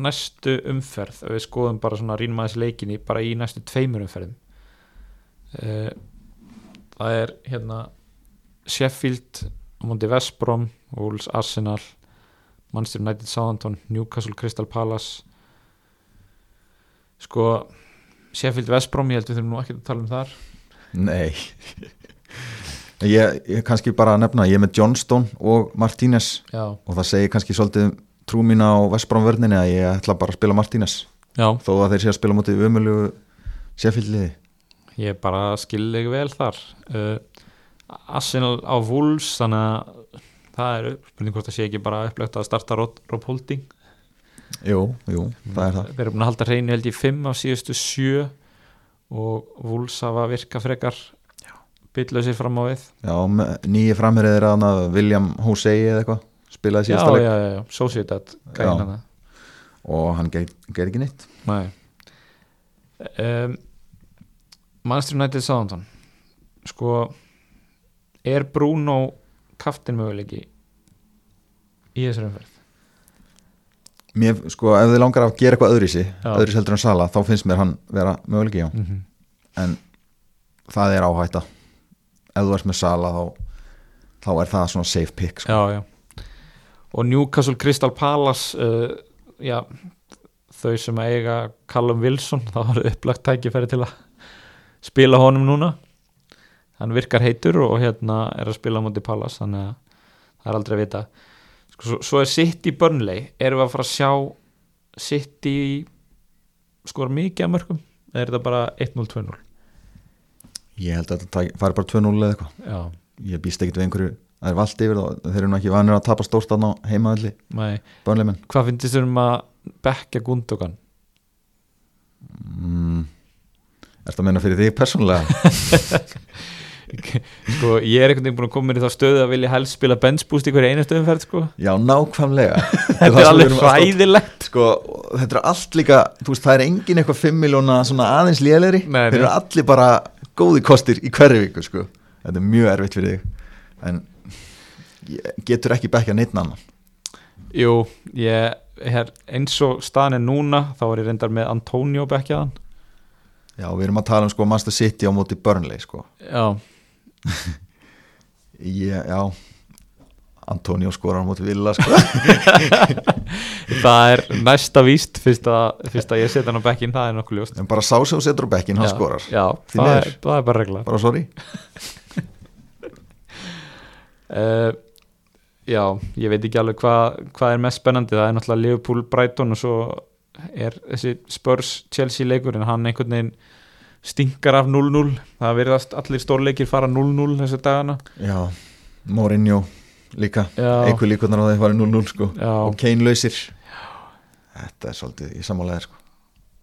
næstu umferð? Ef við skoðum bara svona rínum aðeins leikinni bara í næstu tveimur umferðum. Uh, það er hérna Sheffield á móti Vestbrom, Wolves Arsenal Manchester United Southampton Newcastle Crystal Palace. Sko Sheffield Vestbrom, ég held við þurfum nú ekki að tala um þar. Nei ég, ég kannski bara að nefna, ég er með Johnston og Martínez já, og það segir kannski svolítið trú mína á Vestbrám vörninni að ég ætla bara að spila Martínez. Já, þó að þeir sé að spila mútið umölu sérfylliði ég bara skil þig vel þar. Uh, Arsenal á Wolves þannig að það er spurning hvort það sé ekki bara upplögt að starta Rob, Holding. Jú, jú, það er það. Þeir eru búin að halda hreinu held í 5 af síðustu 7 og Wolves hafa virka frekar bytlausir fram á við. Já, með- nýji framherið er að William Hosei eða eitthvað spilaði já, síðasta já, leik. já, já, Sociedad gæinn Já. og hann ger, ger ekki neitt. Nei. Um, Manchester United Southampton. Sko er Bruno kaftin möguleiki í þessari umferð? Mér, sko, ef þið langar að gera eitthvað öðruvísi Já. öðruvísi heldur en Sala, þá finnst mér hann vera möguleiki, já, mm -hmm. en það er áhætta ef þú ert með Sala þá, þá er það svona safe pick sko. já, já. Og Newcastle Crystal Palace uh, já þau sem að eiga Callum Wilson þá var upplagt tækifæri til að spila honum núna. Hann virkar heitur og hérna er að spila móti Palace þannig að það er aldrei að vita. Sko, svo, svo er City Burnley. Erum við að fara að sjá City skora mikið að mörgum eða er þetta bara 1-0, 2-0 ég held að tæki- fari bara 2-0 eða eitthvað. Ég býst ekkert við einhverju það er vald yfir það, þeir eru nú ekki vanir að tapa stórstan á heimaðalli, hvað finnst þér um að bekka Gundogan? Mm, Er þetta að menna fyrir þig persónulega? sko ég er einhvern veginn búin að koma mér í þá stöðu að vilja helst spila benchboost í hverju einustu umferð sko. Já, nákvæmlega. Þetta er alveg hræðilegt. Sko, þetta er allt líka, þú veist, það er engin eitthvað 5 miljóna svona aðeins lélegri. Nei, Þeir eru allir bara góði kostir í hverju viku, sko. Þetta er mjög erfitt fyrir þig. En getur ekki bekkja neitt annan. Jú, ég er eins og staðan er núna þá er ég reyndar með Antonio bekkjaðan. Já, við erum að tala um sko Master City á móti Burnley, sko. Já, ég, Já, Antonio skorar móti Villa, sko. Það er næsta víst fyrst að, fyrst að ég setja hann á bekkin það er nokkuð ljóst. En bara sá sem setur á bekkin, hann Já, skorar. já, það er, það er bara regla. Bara sorry. Uh, já, ég veit ekki alveg hvað hva er mest spennandi, það er náttúrulega Liverpool Brighton og svo er þessi Spurs Chelsea leikur en hann einhvern veginn stinkar af 0-0 það verðast allir stórleikir fara 0-0 þessu dagana. Já, Mourinho líka. Einhver líkunar á að fara 0-0 sko. Já. og Kane lausir. Þetta er svolítið í sammálega sko.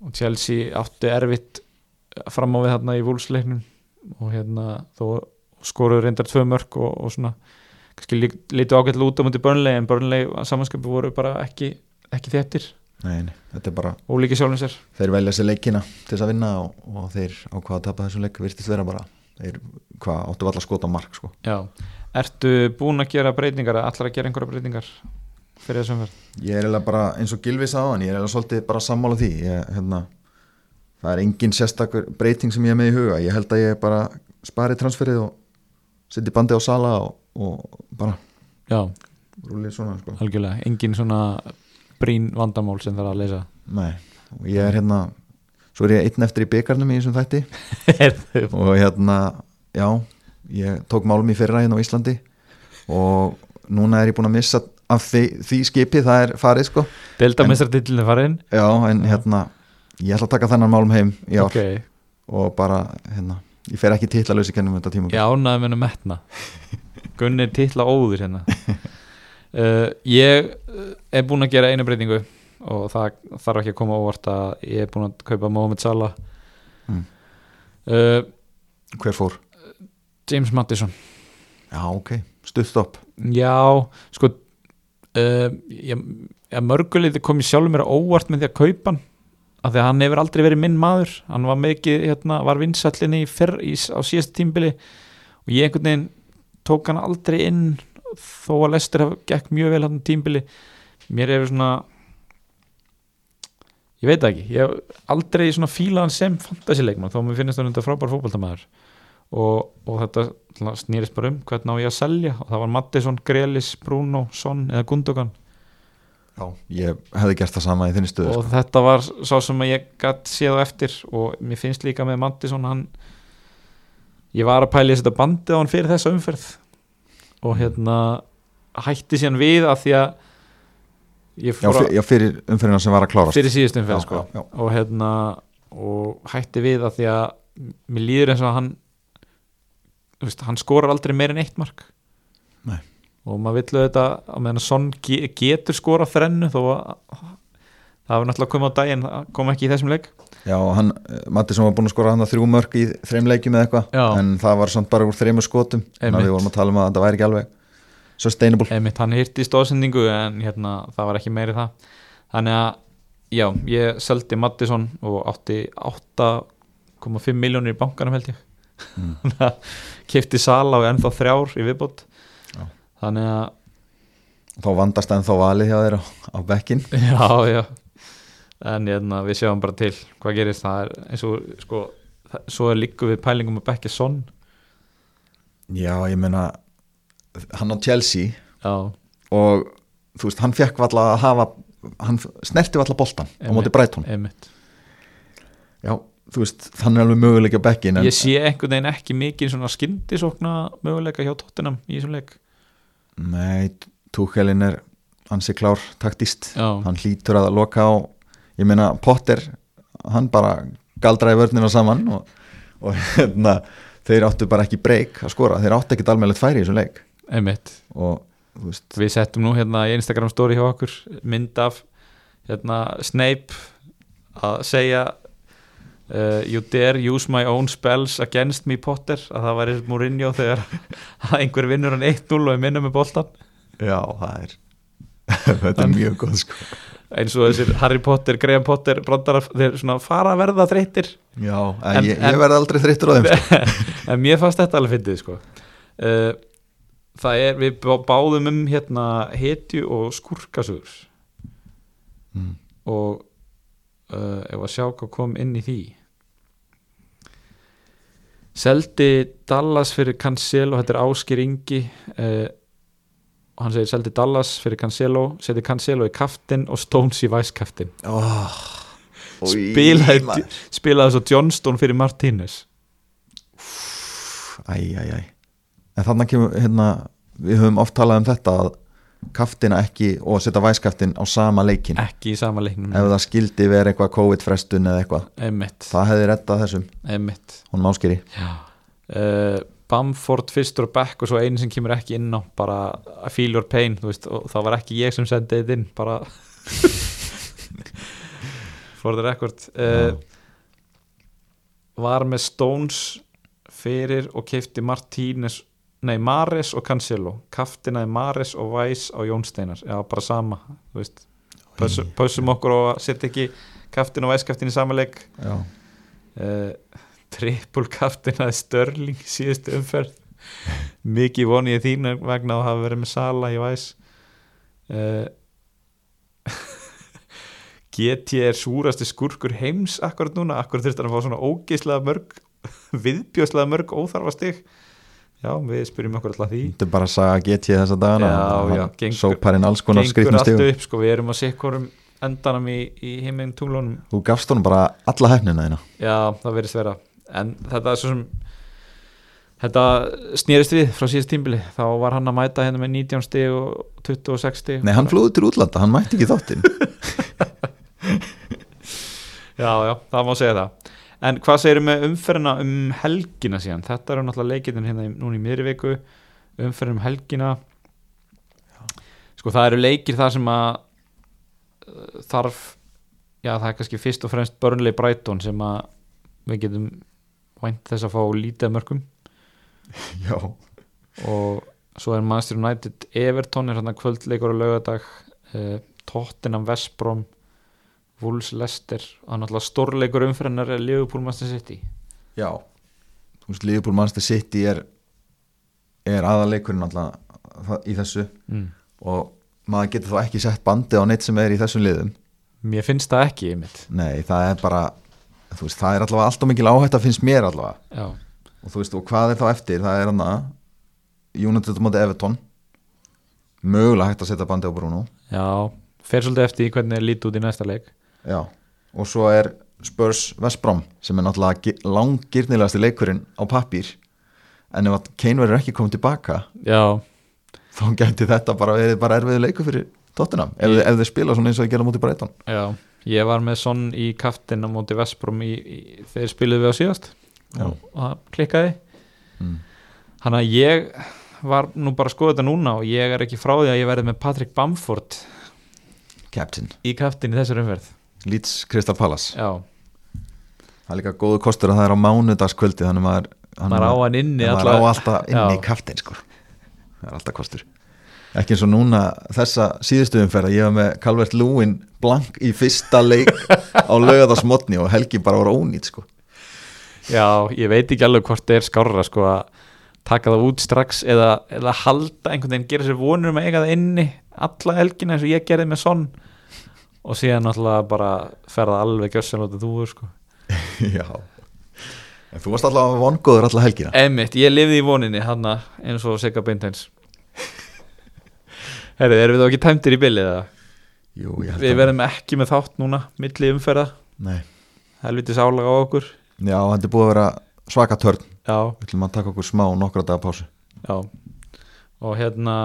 Og Chelsea átti erfitt fram á við þarna í vúlsleiknum og hérna þó skoruðu reyndar tvö mörg og, og svona kannski lí- lítu ágætlega út á múti Burnley en Burnley samanskapi voru bara ekki, ekki þettir, Nei, þetta er bara, ólíki sjálfum sér. þeir velja sér leikina til þess að vinna og, og þeir á hvað að tapa þessum leik virtist vera bara, þeir hvað áttu valla skota mark sko. Já, ertu búin að gera breytingar eða allar að gera einhverja breytingar fyrir þessum verð? Ég er eiginlega bara, eins og Gilvi hann, ég er eiginlega svolítið bara sammála því. Ég, hérna, það er engin sérstakur breyting sem ég er með í huga, ég held að ég bara spari transferið og setji bandi á sala og, og bara Já, rúlið svona sko. Algjörlega, engin svona brín vandamál sem þarf að leysa Nei, og ég er hérna svo er ég einn eftir í byggarnum í þessum þætti. Og hérna, já ég tók málum í fyrra hérna á Íslandi og núna er ég búin að missa af því, því skipi, það er farið sko. Deildamestratillin er farin. Já, en hérna ég ætla að taka þennan málum heim í ár. Ok, og bara, hérna ég fer ekki titlalösi kennum þetta tíma ánaði með hennu metna. Gunni titla óður hérna uh, Ég uh, er búin að gera einu breytingu og það þarf ekki að koma óvart að ég er búin að kaupa Mohamed Salah. Mm. uh, hver fór? James Madison Já, ok, stutt stopp. Já, sko uh, ég, ég mörguleiti kom ég sjálfur mér á óvart með því að kaupa hann af því að hann hefur aldrei verið minn maður. Hann var mikið, hérna, var vinsællinni í fyrr, í, á síðast tímbili og ég einhvern veginn tók hann aldrei inn þó að Lester gekk mjög vel hann tímbili mér hefur svona ég veit það ekki ég hef aldrei svona fílað hann sem fantasileikmann þó að mér finnst hann þetta frábær fótboltamaður. Og, og þetta snýrist bara um hvernig á ég að selja og það var Mattisson, Grelis, Bruno, Son eða Gundogan. Já, ég hefði gert það sama í þinni stöðu og sko. þetta var sá sem ég gætt séð á eftir og mér finnst líka með Mattisson hann ég var að pæla í að bandið á hann fyrir þessa umferð og hérna hætti síðan við að því að Já, fyr, já fyrir umferðina sem var að klárast fyrir síðust umferð Já, sko. já, og hérna og hætti við að því að mér líður eins og að hann veist, hann skorar aldrei meir en eitt mark Nei. og maður vill auðvitað að meðan Son ge getur skorað þrennu þó að það hefur náttúrulega komið á daginn það kom ekki í þessum leik. Já, hann, eh, Matti sem var búin að skora hann að þrjú mörg í þreim leikjum eða eitthvað en það var samt bara úr þreimur skotum. Þannig að við vorum að tala um að það væri ekki alveg sustainable. Einmitt hann hirti í stóðsendingu en hérna það var ekki meiri það. Þannig að já, ég seldi Mattisson og átti 8,5 miljónir í bankanum held ég. Mm. kefti Sala og ennþá þrjár í viðbót. Já. þannig að þá vandast ennþá valið hjá þeir á, á bekkin já, já en hérna, við sjáum bara til hvað gerist. Það er eins og sko það, svo er líku við pælingum að bekki Son. Já, ég meina hann á Chelsea. Já, og þú veist, hann fekk valla að hafa hann snerti valla boltan á móti einmitt. Já, þú veist, hann er alveg möguleik á bekkin ég sé einhvern veginn ekki mikið svona skyndisókna möguleika hjá Tottenham í þessum leik. Nei, Tuchelin er ansi klár taktist. Já, hann hlýtur að loka á ég meina Potter, hann bara galdraði vörnina saman og, og hérna, þeir áttu bara ekki breyk að skora, þeir áttu ekkit almennilegt færi í þessum leik. Og við settum nú hérna í Instagram story hjá okkur mynd af hérna Snape að segja uh, you dare use my own spells against me Potter að það væri Mourinho þegar einhver vinnur hann 1-0 og er minna með boltan já, það er þetta er mjög góð sko eins og þessir Harry Potter, Graham Potter brandarar, þeir svona fara að verða þreytir já, en, En- ég, ég verði aldrei þreyttur á þeim sko. en mér fannst þetta alveg fyndið sko. uh, það er við bá- báðum um hérna hetju og skurkasugur mm. og uh, ef að sjá hvað kom inn í því seldi Dallas fyrir Cancelo þetta er Áskir Ingi uh, og hann segir seldi Dallas fyrir Cancelo seti Cancelo í kaftin og Stones í væskaftin oh. spilaði, spilaði svo Johnston fyrir Martínez. Æj, æj, æj en þannig kemur, hérna við höfum oft talað um þetta að kaftina ekki og setja væskaftin á sama leikin ekki í sama leiknum. Ef það skildi vera eitthvað COVID-frestun eða eitthvað. Emmitt, það hefði rettað þessum, Emmitt honum áskeri. Uh, Bamford fyrstur og back og svo einu sem kemur ekki inn á bara I feel your pain veist, og það var ekki ég sem sendið þetta inn bara. For the record uh, var með Stones fyrir og keipti Martínez nei Mares og Cancelo. Kaftinaði Mares og Weiss á Jónsteinar já bara sama pössum okkur og setja ekki kaftin og Weiss kaftin í sama leik. Já, uh, trippul kaftinaði Störling í síðustu umferð. Mikið voni ég þín vegna að hafa verið með Sala í Væs uh, GT er súrasti skurkur heims akkurat núna, akkurat þurfti hann að fá svona ógeislega mörg viðbjóðslega mörg óþarfa stig. Já, við spyrjum okkur alltaf því. Þetta er bara að saga GT þessa dagana. Já, Hann já, gengur- sópar inn alls konar gengur skrifnum allt stigum. upp, sko, við erum að sikkurum endanum í, í heiminn tunglunum þú gafst honum bara alla hefnina þína. Já, það verðist vera En þetta er svo sem Þetta snýrist við frá síðast tímbili. Þá var hann að mæta hérna með 19 stig og 26 stig. Nei, hann flúði til útlanda, hann mætti ekki þáttinn. Já, já, það má segja það. En hvað segir með umferðina um helgina síðan? Þetta eru náttúrulega leikinn hérna núna í miðri viku. Umferðin um helgina. Sko það eru leikir þar sem að uh, þarf Já, það er kannski fyrst og fremst Burnley Brighton sem að við getum vænt þess að fá lítið mörgum já, og svo er Manchester United Everton er hann kvöldleikur á laugardag uh, Tottenham Vestbrom Wolves Leicester og náttúrulega stórleikur umfyrirnar er Liverpool Manchester City. Já. Þú veist, Liverpool Manchester City er er aðaleikurinn alltaf í þessu. Mm. og maður getur þá ekki sett bandi á neitt sem er í þessum liðum. Mér finnst það ekki einmitt. Nei, það er bara þú veist, það er allavega alltaf mikil áhætt að finnst mér allavega. Já, og þú veist, og hvað er þá eftir, það er hann að United á móti Everton. Mögulega hægt að setja bandi á Bruno. Já fer svolítið eftir hvernig er lítið út í næsta leik. Já, og svo er Spurs Vestbrom sem er náttúrulega gi- langgirnilegasti leikurinn á pappír. En ef að Kane verður ekki komið tilbaka já, þá gæti þetta bara verið bara erfiðu leiku fyrir Tottenham ef, ef þeir spila svona eins og þeir gera mútið Brighton. Já ég var með sonn í kaftin á móti Vestbrom í, í, þegar spiluðu við á síðast Já. og, það klikkaði mm. Þannig að ég var nú bara að skoða þetta núna og ég er ekki frá því að ég verði með Patrick Bamford Captain, í kaftin í þessar umferð Leeds Crystal Palace Já, það er líka góðu kostur að það er á mánudagskvöldi þannig að maður, hann maður hann maður á alltaf inni Já. í kaftin sko. það er alltaf kostur ekki eins og núna þessa síðustu umferð að ég var með Calvert Lúin blank í fyrsta leik á lögadagsmotni og Helgi bara voru ónýtt sko. Já, ég veit ekki alveg hvort það er skárra sko að taka það út strax eða, eða halda einhvern veginn gera sér vonur um að eiga það inni alla helgina eins og ég gerði með sonn og síðan náttúrulega bara ferða alveg gjössanlótið þú sko. já en þú varst alltaf vongóður alla helgina Emmitt, ég lifði í voninni hann eins og Sigga Beintens Herri, erum við þá ekki tæmtir í bylið eða? Jú, ég held Við að- verðum ekki með þátt núna milli umferða, Nei. helvitis álaga á okkur. Já, þetta er búið að vera svaka törn. Já, við ætlum að taka okkur smá nokkra daga pásu. Já. Og hérna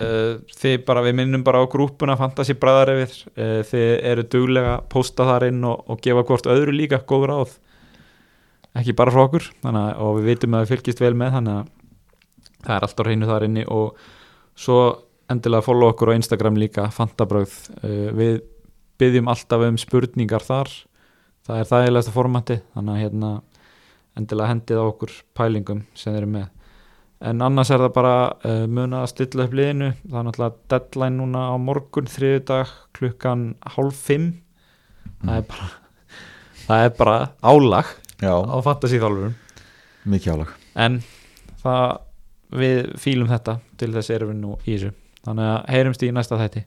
uh, þið bara, við minnum bara á grúpuna Fantasí Bræðarefið uh, þið eru duglega að posta þar inn og, og gefa hvort öðru líka góð ráð. Ekki bara frá okkur þannig, að- og við vitum að við fylgist vel með þannig að það er alltaf reynu þar inni og svo endilega follow okkur á Instagram líka Fantabröð uh, við byggjum alltaf um spurningar þar. Það er þægilegasta formati þannig að hérna endilega hendið á okkur pælingum sem þeir eru með. En annars er það bara uh, muna að stilla upp liðinu. Það er náttúrulega deadline núna á morgun þriðudag klukkan hálf fimm. Það er bara það er bara álag já, á fantasíþálfurum mikið álag. En það við fílum þetta. Til þess erum við nú í þessu þannig að heyrumst í næsta þætti